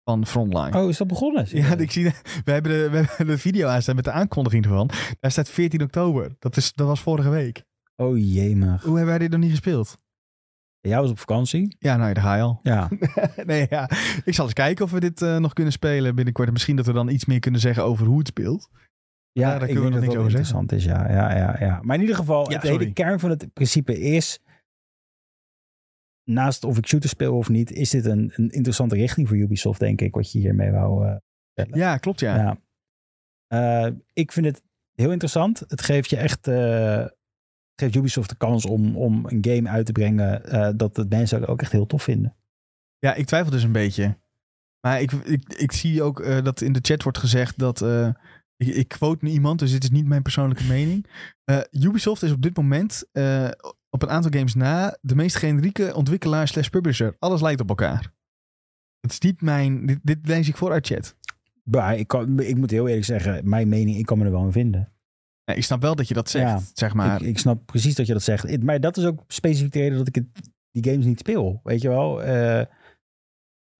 Van Frontline. oh, is dat begonnen? Ja, ik zie, we, hebben de, we hebben de video aanstaan met de aankondiging ervan. Daar staat 14 oktober. Dat, is, dat was vorige week. Oh jemig. Hoe hebben wij dit nog niet gespeeld? Jij was op vakantie? Ja, nou, daar ga je al. Ja. nee, ja. Ik zal eens kijken of we dit eh, nog kunnen spelen binnenkort. En misschien dat we dan iets meer kunnen zeggen over hoe het speelt. Ja, daar ik kunnen we nog niks over interessant is. Ja, ja, ja, ja. Maar in ieder geval, Ja, het hele kern van het principe is... Naast of ik shooter speel of niet, is dit een, een interessante richting voor Ubisoft, denk ik, wat je hiermee wou vertellen. Ja, klopt ja. Ja. Eh, ik vind het heel interessant. Het geeft je echt... het geeft Ubisoft de kans om, om een game uit te brengen dat de mensen ook echt heel tof vinden. Ja, ik twijfel dus een beetje. Maar ik, ik, ik zie ook dat in de chat wordt gezegd dat... ik, quote nu iemand, dus dit is niet mijn persoonlijke mening. Ubisoft is op dit moment op een aantal games na de meest generieke ontwikkelaar slash publisher. Alles lijkt op elkaar. Het is niet mijn... Dit, dit lees ik voor uit chat. Maar ik, kan, ik moet heel eerlijk zeggen, mijn mening, ik kan me er wel in vinden. Ja, ik snap wel dat je dat zegt, Ja, zeg maar. Ik, ik snap precies dat je dat zegt. Maar dat is ook specifiek de reden dat ik het, die games niet speel. Weet je wel? Eh,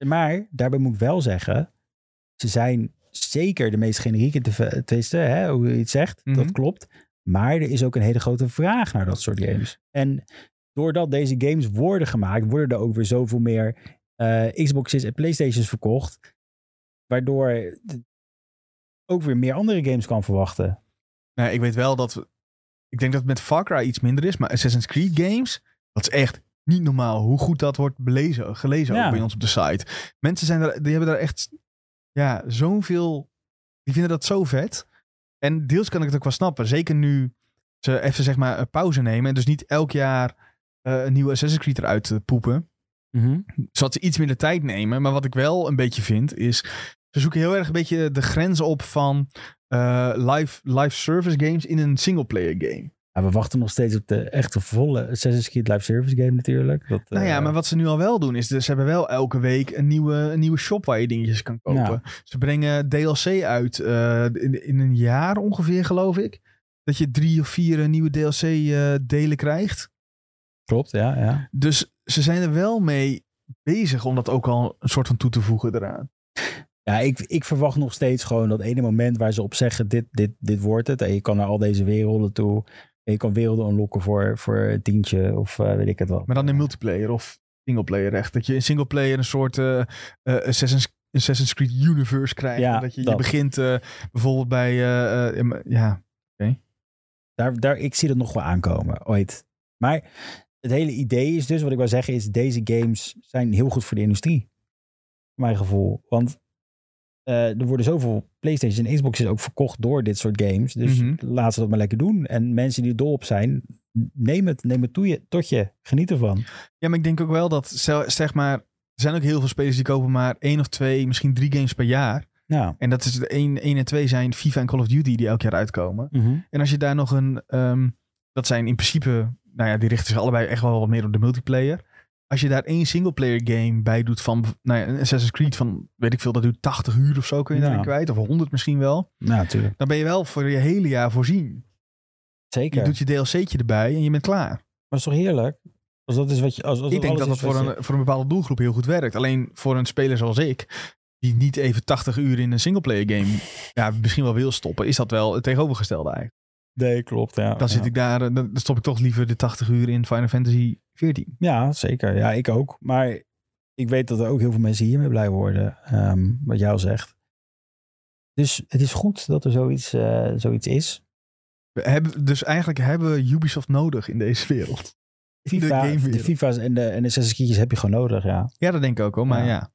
maar daarbij moet ik wel zeggen, ze zijn zeker de meest generieke te twisten, hè, hoe je het zegt. Mhm. Dat klopt. Maar er is ook een hele grote vraag naar dat soort games. En doordat deze games worden gemaakt, worden er ook weer zoveel meer eh, Xbox's en Playstations verkocht. Waardoor ook weer meer andere games kan verwachten. Nee, ik weet wel dat... we- Ik denk dat het met Far Cry iets minder is. Maar Assassin's Creed games, dat is echt niet normaal. Hoe goed dat wordt belezen, gelezen Ja. ook bij ons op de site. Mensen zijn er, die hebben daar echt... Ja, zoveel... Die vinden dat zo vet. En deels kan ik het ook wel snappen. Zeker nu ze even zeg maar een pauze nemen. En dus niet elk jaar eh, een nieuwe Assassin's Creed eruit te poepen. Zodat ze iets minder tijd nemen. Maar wat ik wel een beetje vind is... Ze zoeken heel erg een beetje de grenzen op van eh, live, live service games in een singleplayer game. We wachten nog steeds op de echte volle Assassin's Creed Live Service game natuurlijk. Dat, Nou ja, eh, maar wat ze nu al wel doen is, dus ze hebben wel elke week een nieuwe, een nieuwe shop waar je dingetjes kan kopen. Ze brengen DLC uit eh, in, in een jaar ongeveer, geloof ik. Dat je drie of vier eh, nieuwe DLC-delen krijgt. Klopt, ja. ja. Dus ze zijn er wel mee bezig om dat ook al een soort van toe te voegen eraan. Ja, ik, ik verwacht nog steeds gewoon dat ene moment waar ze op zeggen: dit, dit, dit wordt het. En je kan naar al deze werelden toe. Je kan werelden unlocken voor, voor een tientje of eh, weet ik het wat. Maar dan in multiplayer of singleplayer echt. Dat je in singleplayer een soort eh, Assassin's, Assassin's Creed universe krijgt. Ja, dat je, je begint bijvoorbeeld bij... ja, Daar, daar, ik zie dat nog wel aankomen, ooit. Maar het hele idee is dus, wat ik wil zeggen, is deze games zijn heel goed voor de industrie. Mijn gevoel. Want er worden zoveel PlayStation en Xboxes ook verkocht door dit soort games. Dus Mhm. laat ze dat maar lekker doen. En mensen die er dol op zijn, neem het, neem het toe je, tot je. Geniet ervan. Ja, maar ik denk ook wel dat, zeg maar, er zijn ook heel veel spelers die kopen maar één of twee, misschien drie games per jaar. Ja. En dat is de één, en twee zijn FIFA en Call of Duty die elk jaar uitkomen. En als je daar nog een, ehm, dat zijn in principe, nou ja, die richten zich allebei echt wel wat meer op de multiplayer. Als je daar één singleplayer game bij doet van, nou ja, een Assassin's Creed van, weet ik veel, dat duurt 80 uur of zo kun je Ja. daarin kwijt. Of 100 misschien wel. Ja, natuurlijk. Dan ben je wel voor je hele jaar voorzien. Zeker. Je doet je DLC'tje erbij en je bent klaar. Maar dat is toch heerlijk? Als dat is wat je. Als, als ik denk dat dat voor je- een, voor een bepaalde doelgroep heel goed werkt. Alleen voor een speler zoals ik, die niet even 80 uur in een singleplayer game ja, misschien wel wil stoppen, is dat wel het tegenovergestelde eigenlijk. Nee, klopt. Ja. Dan zit ik daar, dan stop ik toch liever de 80 uur in Final Fantasy 14. Ja, zeker. Ja, ik ook. Maar ik weet dat er ook heel veel mensen hiermee blij worden. ehm, wat jou zegt. Dus het is goed dat er zoiets, eh, zoiets is. We hebben, dus eigenlijk hebben we Ubisoft nodig in deze wereld. De FIFA, de, gamewereld. FIFA's en de, en de heb je gewoon nodig, ja. Ja, dat denk ik ook hoor, maar Ja. ja.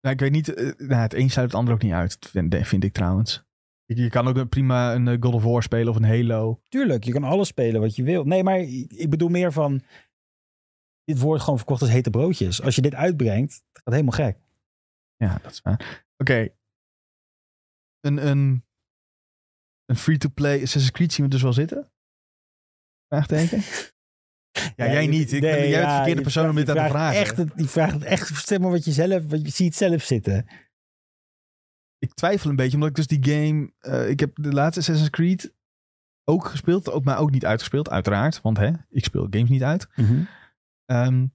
Nou, ik weet niet, eh, nou, het een sluit het ander ook niet uit, vind, vind ik trouwens. Je, kan ook prima een eh, God of War spelen of een Halo. Tuurlijk, je kan alles spelen wat je wil. Nee, maar ik bedoel meer van... Dit wordt gewoon verkocht als hete broodjes. Als je dit uitbrengt, het gaat helemaal gek. Ja, dat is waar. Oké. Een, een, een free-to-play Assassin's Creed zien we dus wel zitten? Vraagteken? Ja, jij niet. Ik ben, jij bent de verkeerde persoon om dit aan te vragen. Echt, je vraagt het echt, stel maar wat je zelf, wat je ziet zelf zitten. Ik twijfel een beetje, omdat ik dus die game... eh, ik heb de laatste Assassin's Creed ook gespeeld, ook, maar ook niet uitgespeeld, uiteraard. Want hè, ik speel games niet uit. Ehm,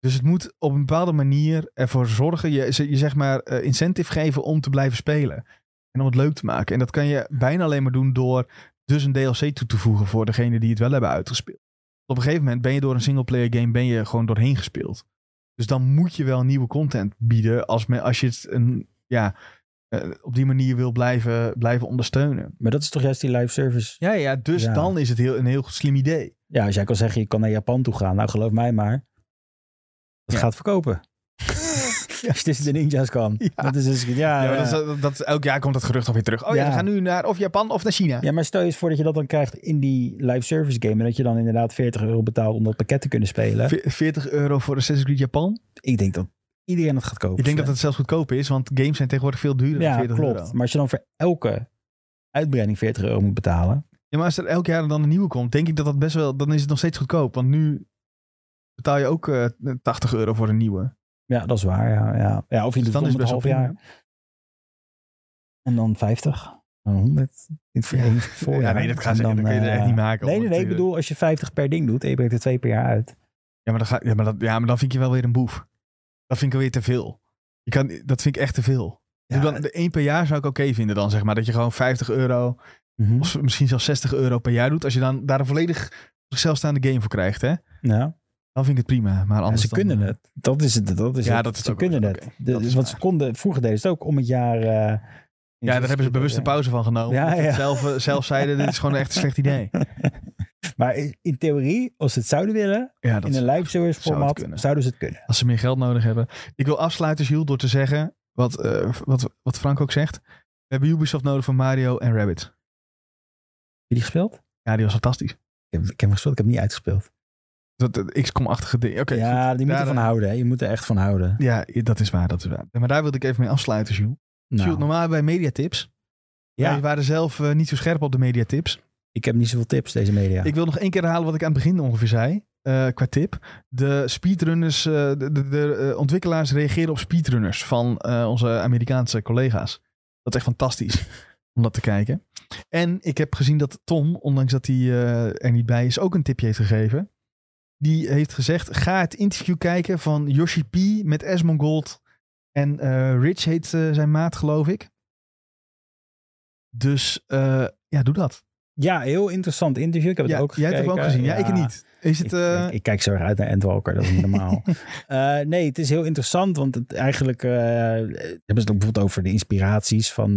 dus het moet op een bepaalde manier ervoor zorgen, je, je zeg maar eh, incentive geven om te blijven spelen. En om het leuk te maken. En dat kan je bijna alleen maar doen door dus een DLC toe te voegen voor degene die het wel hebben uitgespeeld. Op een gegeven moment ben je door een singleplayer game ben je gewoon doorheen gespeeld. Dus dan moet je wel nieuwe content bieden als, als je het een, ja, eh, op die manier wil blijven, blijven ondersteunen. Maar dat is toch juist die live service? Ja, ja dus Ja. dan is het heel, een heel slim idee. Ja, als jij kan zeggen, je kan naar Japan toe gaan. Nou, geloof mij maar. Dat Ja. gaat verkopen. Als je tussen de ninja's kan. Ja. Dat is dus, ja, Ja, dat, is, dat is- elk jaar komt dat gerucht alweer terug. Oh ja, we gaan nu naar of Japan of naar China. Ja, maar stel je eens voor dat je dat dan krijgt in die live service game. En dat je dan inderdaad 40 euro betaalt om dat pakket te kunnen spelen. Ve- 40 euro voor Assassin's Creed Japan. Ik denk dat iedereen het gaat kopen. Ik denk dat het zelfs goedkoop is, want games zijn tegenwoordig veel duurder dan Ja, 40 klopt. euro. Maar als je dan voor elke uitbreiding 40 euro moet betalen. Ja, maar als er elk jaar dan een nieuwe komt, denk ik dat dat best wel, dan is het nog steeds goedkoop. Want nu betaal je ook eh 80 euro voor een nieuwe. Ja, dat is waar. Ja, ja. ja of je Dus doet dan het half jaar. En dan 50. Dan 100. In voorjaar. Ja, nee, dat gaan ze- dat kun je er echt eh, niet maken, Nee, nee, nee. Ik Dat, bedoel, als je 50 per ding doet en je brengt er twee per jaar uit. Ja, maar dan, ga, ja, maar dat, ja, maar dan vind je wel weer een boef. Dat vind ik alweer te veel. Je kan, dat vind ik echt te veel. Ja, dan, de één per jaar zou ik oké vinden dan, zeg maar. Dat je gewoon 50 euro mhm. of misschien zelfs 60 euro per jaar doet. Als je dan daar een volledig zichzelfstaande game voor krijgt, hè. ja. Dan vind ik het prima. Maar Ja, anders ze dan, kunnen eh, het. Dat is het. Dat is Ja, het. dat is ze ook kunnen het. oké, De- dat is want ze konden, vroeger deden ze het ook om het jaar... eh, Ja, daar hebben ze bewust een pauze van genomen. Ja, ja. Zelf, eh, zelf zeiden, dit is gewoon echt een slecht idee. maar in theorie, als ze het zouden willen, Ja, in een live service format, zouden ze het kunnen. Als ze meer geld nodig hebben. Ik wil afsluiten, Jules, door te zeggen, wat, wat, wat Frank ook zegt. We hebben Ubisoft nodig voor Mario en Rabbit. Heb je die gespeeld? Ja, die was fantastisch. Ik heb, ik heb hem gespeeld, ik heb hem niet uitgespeeld. Dat, dat XCOM-achtige ding. Oké, ja, goed. die moet Daar, ervan houden. Hè. Je moet er echt van houden. Ja, dat is waar, dat is waar. Maar daar wilde ik even mee afsluiten, Jules. Nou, Jules, normaal bij mediatips. ja, Wij waren zelf eh, niet zo scherp op de mediatips. Ik heb niet zoveel tips, deze media. Ik wil nog één keer herhalen wat ik aan het begin ongeveer zei. eh, qua tip. De speedrunners, eh, de, de, de, ontwikkelaars reageren op speedrunners van onze Amerikaanse collega's. Dat is echt fantastisch om dat te kijken. En ik heb gezien dat Tom, ondanks dat hij eh, er niet bij is, ook een tipje heeft gegeven. Die heeft gezegd, ga het interview kijken van Yoshi P met Esmongold. En eh, Rich heet eh, zijn maat, geloof ik. Dus ja, doe dat. Ja, heel interessant interview. Ik heb het Ja, ook jij hebt gekeken. het ook gezien. Ja, ik niet. Is het... Ik, eh, ik, ik kijk zo erg uit naar Endwalker, dat is niet normaal. Nee, het is heel interessant, want het eigenlijk hebben ze het ook bijvoorbeeld over de inspiraties van,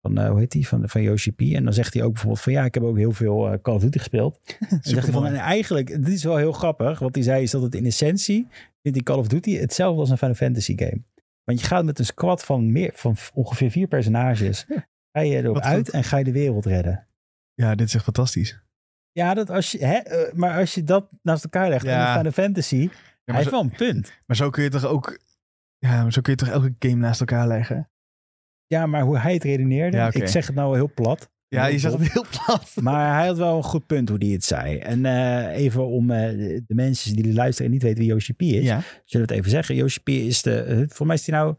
van eh, hoe heet die, van, van Yoshi P. En dan zegt hij ook bijvoorbeeld van ja, ik heb ook heel veel eh, Call of Duty gespeeld. en zegt hij van Supermooi. en eigenlijk, dit is wel heel grappig, wat hij zei is dat het in essentie vindt die Call of Duty hetzelfde als een Final Fantasy game. Want je gaat met een squad van, meer, van ongeveer vier personages, ga je erop Wat uit goed. en ga je de wereld redden. Ja, dit is echt fantastisch. Ja, dat als je, hè, eh, maar als je dat naast elkaar legt Ja. in een Final Fantasy, Ja, hij heeft wel een punt. maar zo kun je toch ook... Ja, maar zo kun je toch elke game naast elkaar leggen? Ja, maar hoe hij het redeneerde, Ja, ik zeg het nou heel plat. Ja, je zegt het heel plat. Maar hij had wel een goed punt hoe hij het zei. En eh, even om eh, de mensen die luisteren en niet weten wie Yoshi P is, Ja. zullen we het even zeggen. Yoshi P is de, eh, voor mij is hij nou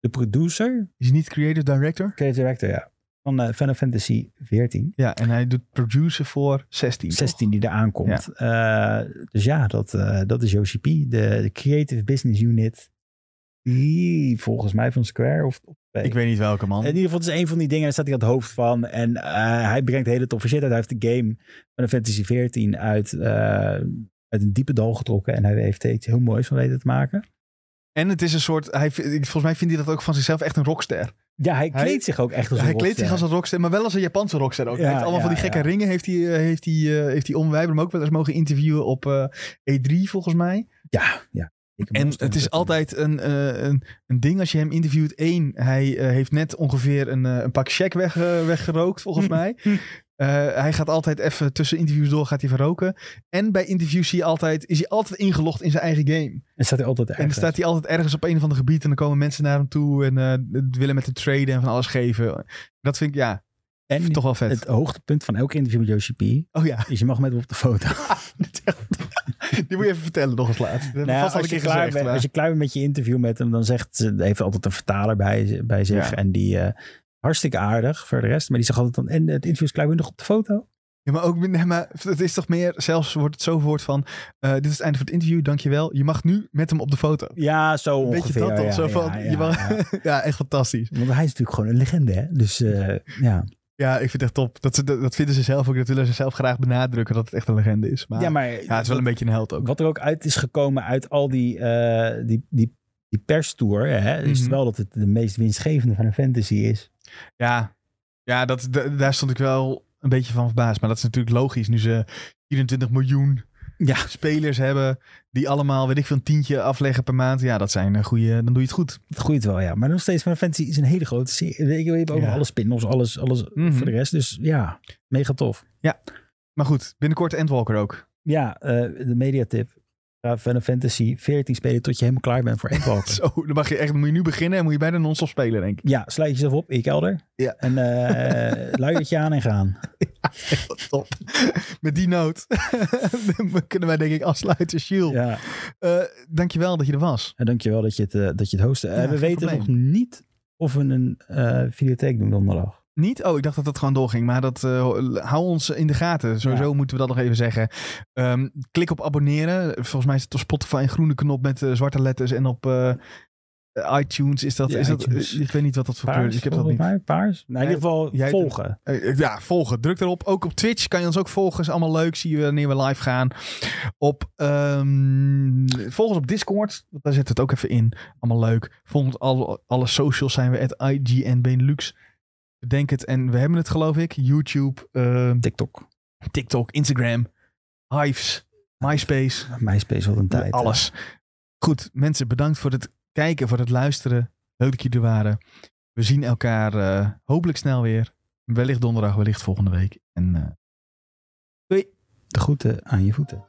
de producer, Is hij niet creative director? creative director, ja, van Final Fantasy 14. Ja, en hij doet producer voor 16. toch? 16 die eraan komt. Eh, dus ja, dat, eh, dat is Yoshi P, de, de Creative Business Unit. Volgens mij van Square of, of Ik weet niet welke man. In ieder geval, het is een van die dingen, daar staat hij aan het hoofd van. En eh, hij brengt hele toffe shit uit. Hij heeft de game van de Fantasy 14 uit, eh, uit een diepe dal getrokken. En hij heeft er iets heel moois van weten te maken. En het is een soort... Hij, volgens mij vindt hij dat ook van zichzelf echt een rockster. Ja, hij Hij- kleedt zich ook echt als een hij kleedt zich rockster. als een rockster, maar wel als een Japanse rockster ook. Ja, hij heeft allemaal van die gekke ja. ringen heeft hij, eh, heeft hij, eh, heeft hij om. Wij hebben hem ook wel eens mogen interviewen op eh, E3 volgens mij. Ja, ja. En het is altijd een, eh, een, een ding als je hem interviewt. Eén, hij eh, heeft net ongeveer een, eh, een pak check weg, weggerookt, volgens mij. Hij gaat altijd even tussen interviews door, gaat hij verroken. En bij interviews zie je altijd, is hij altijd ingelogd in zijn eigen game. En staat hij altijd En dan ergens. staat hij altijd ergens op een of ander gebied. En dan komen mensen naar hem toe en willen met hem traden en van alles geven. Dat vind ik, ja, En toch wel vet. het hoogtepunt van elk interview met Yoshi P oh ja, is je mag met hem op de foto. die moet je even vertellen nog eens laat. Nou als, je klaar bent, als je klaar bent met je interview met hem, dan zegt ze, heeft altijd een vertaler bij, bij zich. Ja. En die eh, hartstikke aardig voor de rest. Maar die zegt altijd dan, en het interview is je nog op de foto? Ja, maar ook, nee, maar het is toch meer, zelfs wordt het zo woord van, eh, dit is het einde van het interview, dankjewel. Je mag nu met hem op de foto. Ja, zo ongeveer. dat toch? ja, zo ja, van, ja, je mag, ja. ja. echt fantastisch. Want hij is natuurlijk gewoon een legende, hè? Dus eh, ja. Ja, ik vind het echt top. Dat, ze, dat, vinden ze zelf ook. Dat willen ze zelf graag benadrukken dat het echt een legende is. Maar ja, ja, maar het is wel een beetje een held ook. wat er ook uit is gekomen uit al die, eh die, die, die perstour, hè, is Mhm. wel dat het de meest winstgevende van een fantasy is. Ja, ja dat, da- daar stond ik wel een beetje van verbaasd. Maar dat is natuurlijk logisch. Nu ze 24 miljoen Ja. spelers hebben die allemaal, weet ik veel, een tientje afleggen per maand. Ja, dat zijn een goede, dan doe je het goed. Het groeit wel, ja. Maar nog steeds, van fantasy is een hele grote serie. Weet je, hebben ook Ja. nog alle spin-offs, alles, alles Mhm. voor de rest. Dus ja, mega tof. Maar goed, binnenkort Endwalker ook. Ja, eh, de mediatip. Ga Final Fantasy 14 spelen tot je helemaal klaar bent voor Endwalker. Zo, dan mag je echt, moet je nu beginnen en moet je bijna non-stop spelen, denk ik. ja, sluit jezelf op in je kelder. Ja. En eh luiertje aan en gaan. Top. Met die noot kunnen wij denk ik afsluiten. Jules, Ja. eh, dankjewel dat je er was. En dankjewel dat je het, eh, dat je het hostte. Eh, Ja, we weten probleem. nog niet of we een eh, videotheek doen donderdag. Niet? Oh, ik dacht dat dat gewoon doorging. Maar dat, hou ons in de gaten. Sowieso Ja. moeten we dat nog even zeggen. Ehm, klik op abonneren. Volgens mij is het op Spotify een groene knop met zwarte letters. En op iTunes is dat... Ja, is dat iTunes. ik weet niet wat dat voor kleur is. Ik heb dat volgens niet. mij, paars. Nou, in ieder geval Jij- volgen. Eh, Ja, volgen. Druk erop. Ook op Twitch kan je ons ook volgen. Is allemaal leuk. Zie je wanneer we live gaan. Op, ehm, volg ons op Discord. Daar zetten we het ook even in. Allemaal leuk. Volg ons alle, alle socials zijn we. At IGN Benelux. Bedenk het. En we hebben het geloof ik. YouTube, ehm, TikTok. TikTok, Instagram, Hives, MySpace. MySpace wat een tijd. hè. Alles. Goed, mensen, bedankt voor het kijken, voor het luisteren. Leuk dat jullie er waren. We zien elkaar eh, hopelijk snel weer. Wellicht donderdag, wellicht volgende week. En eh, De groeten aan je voeten.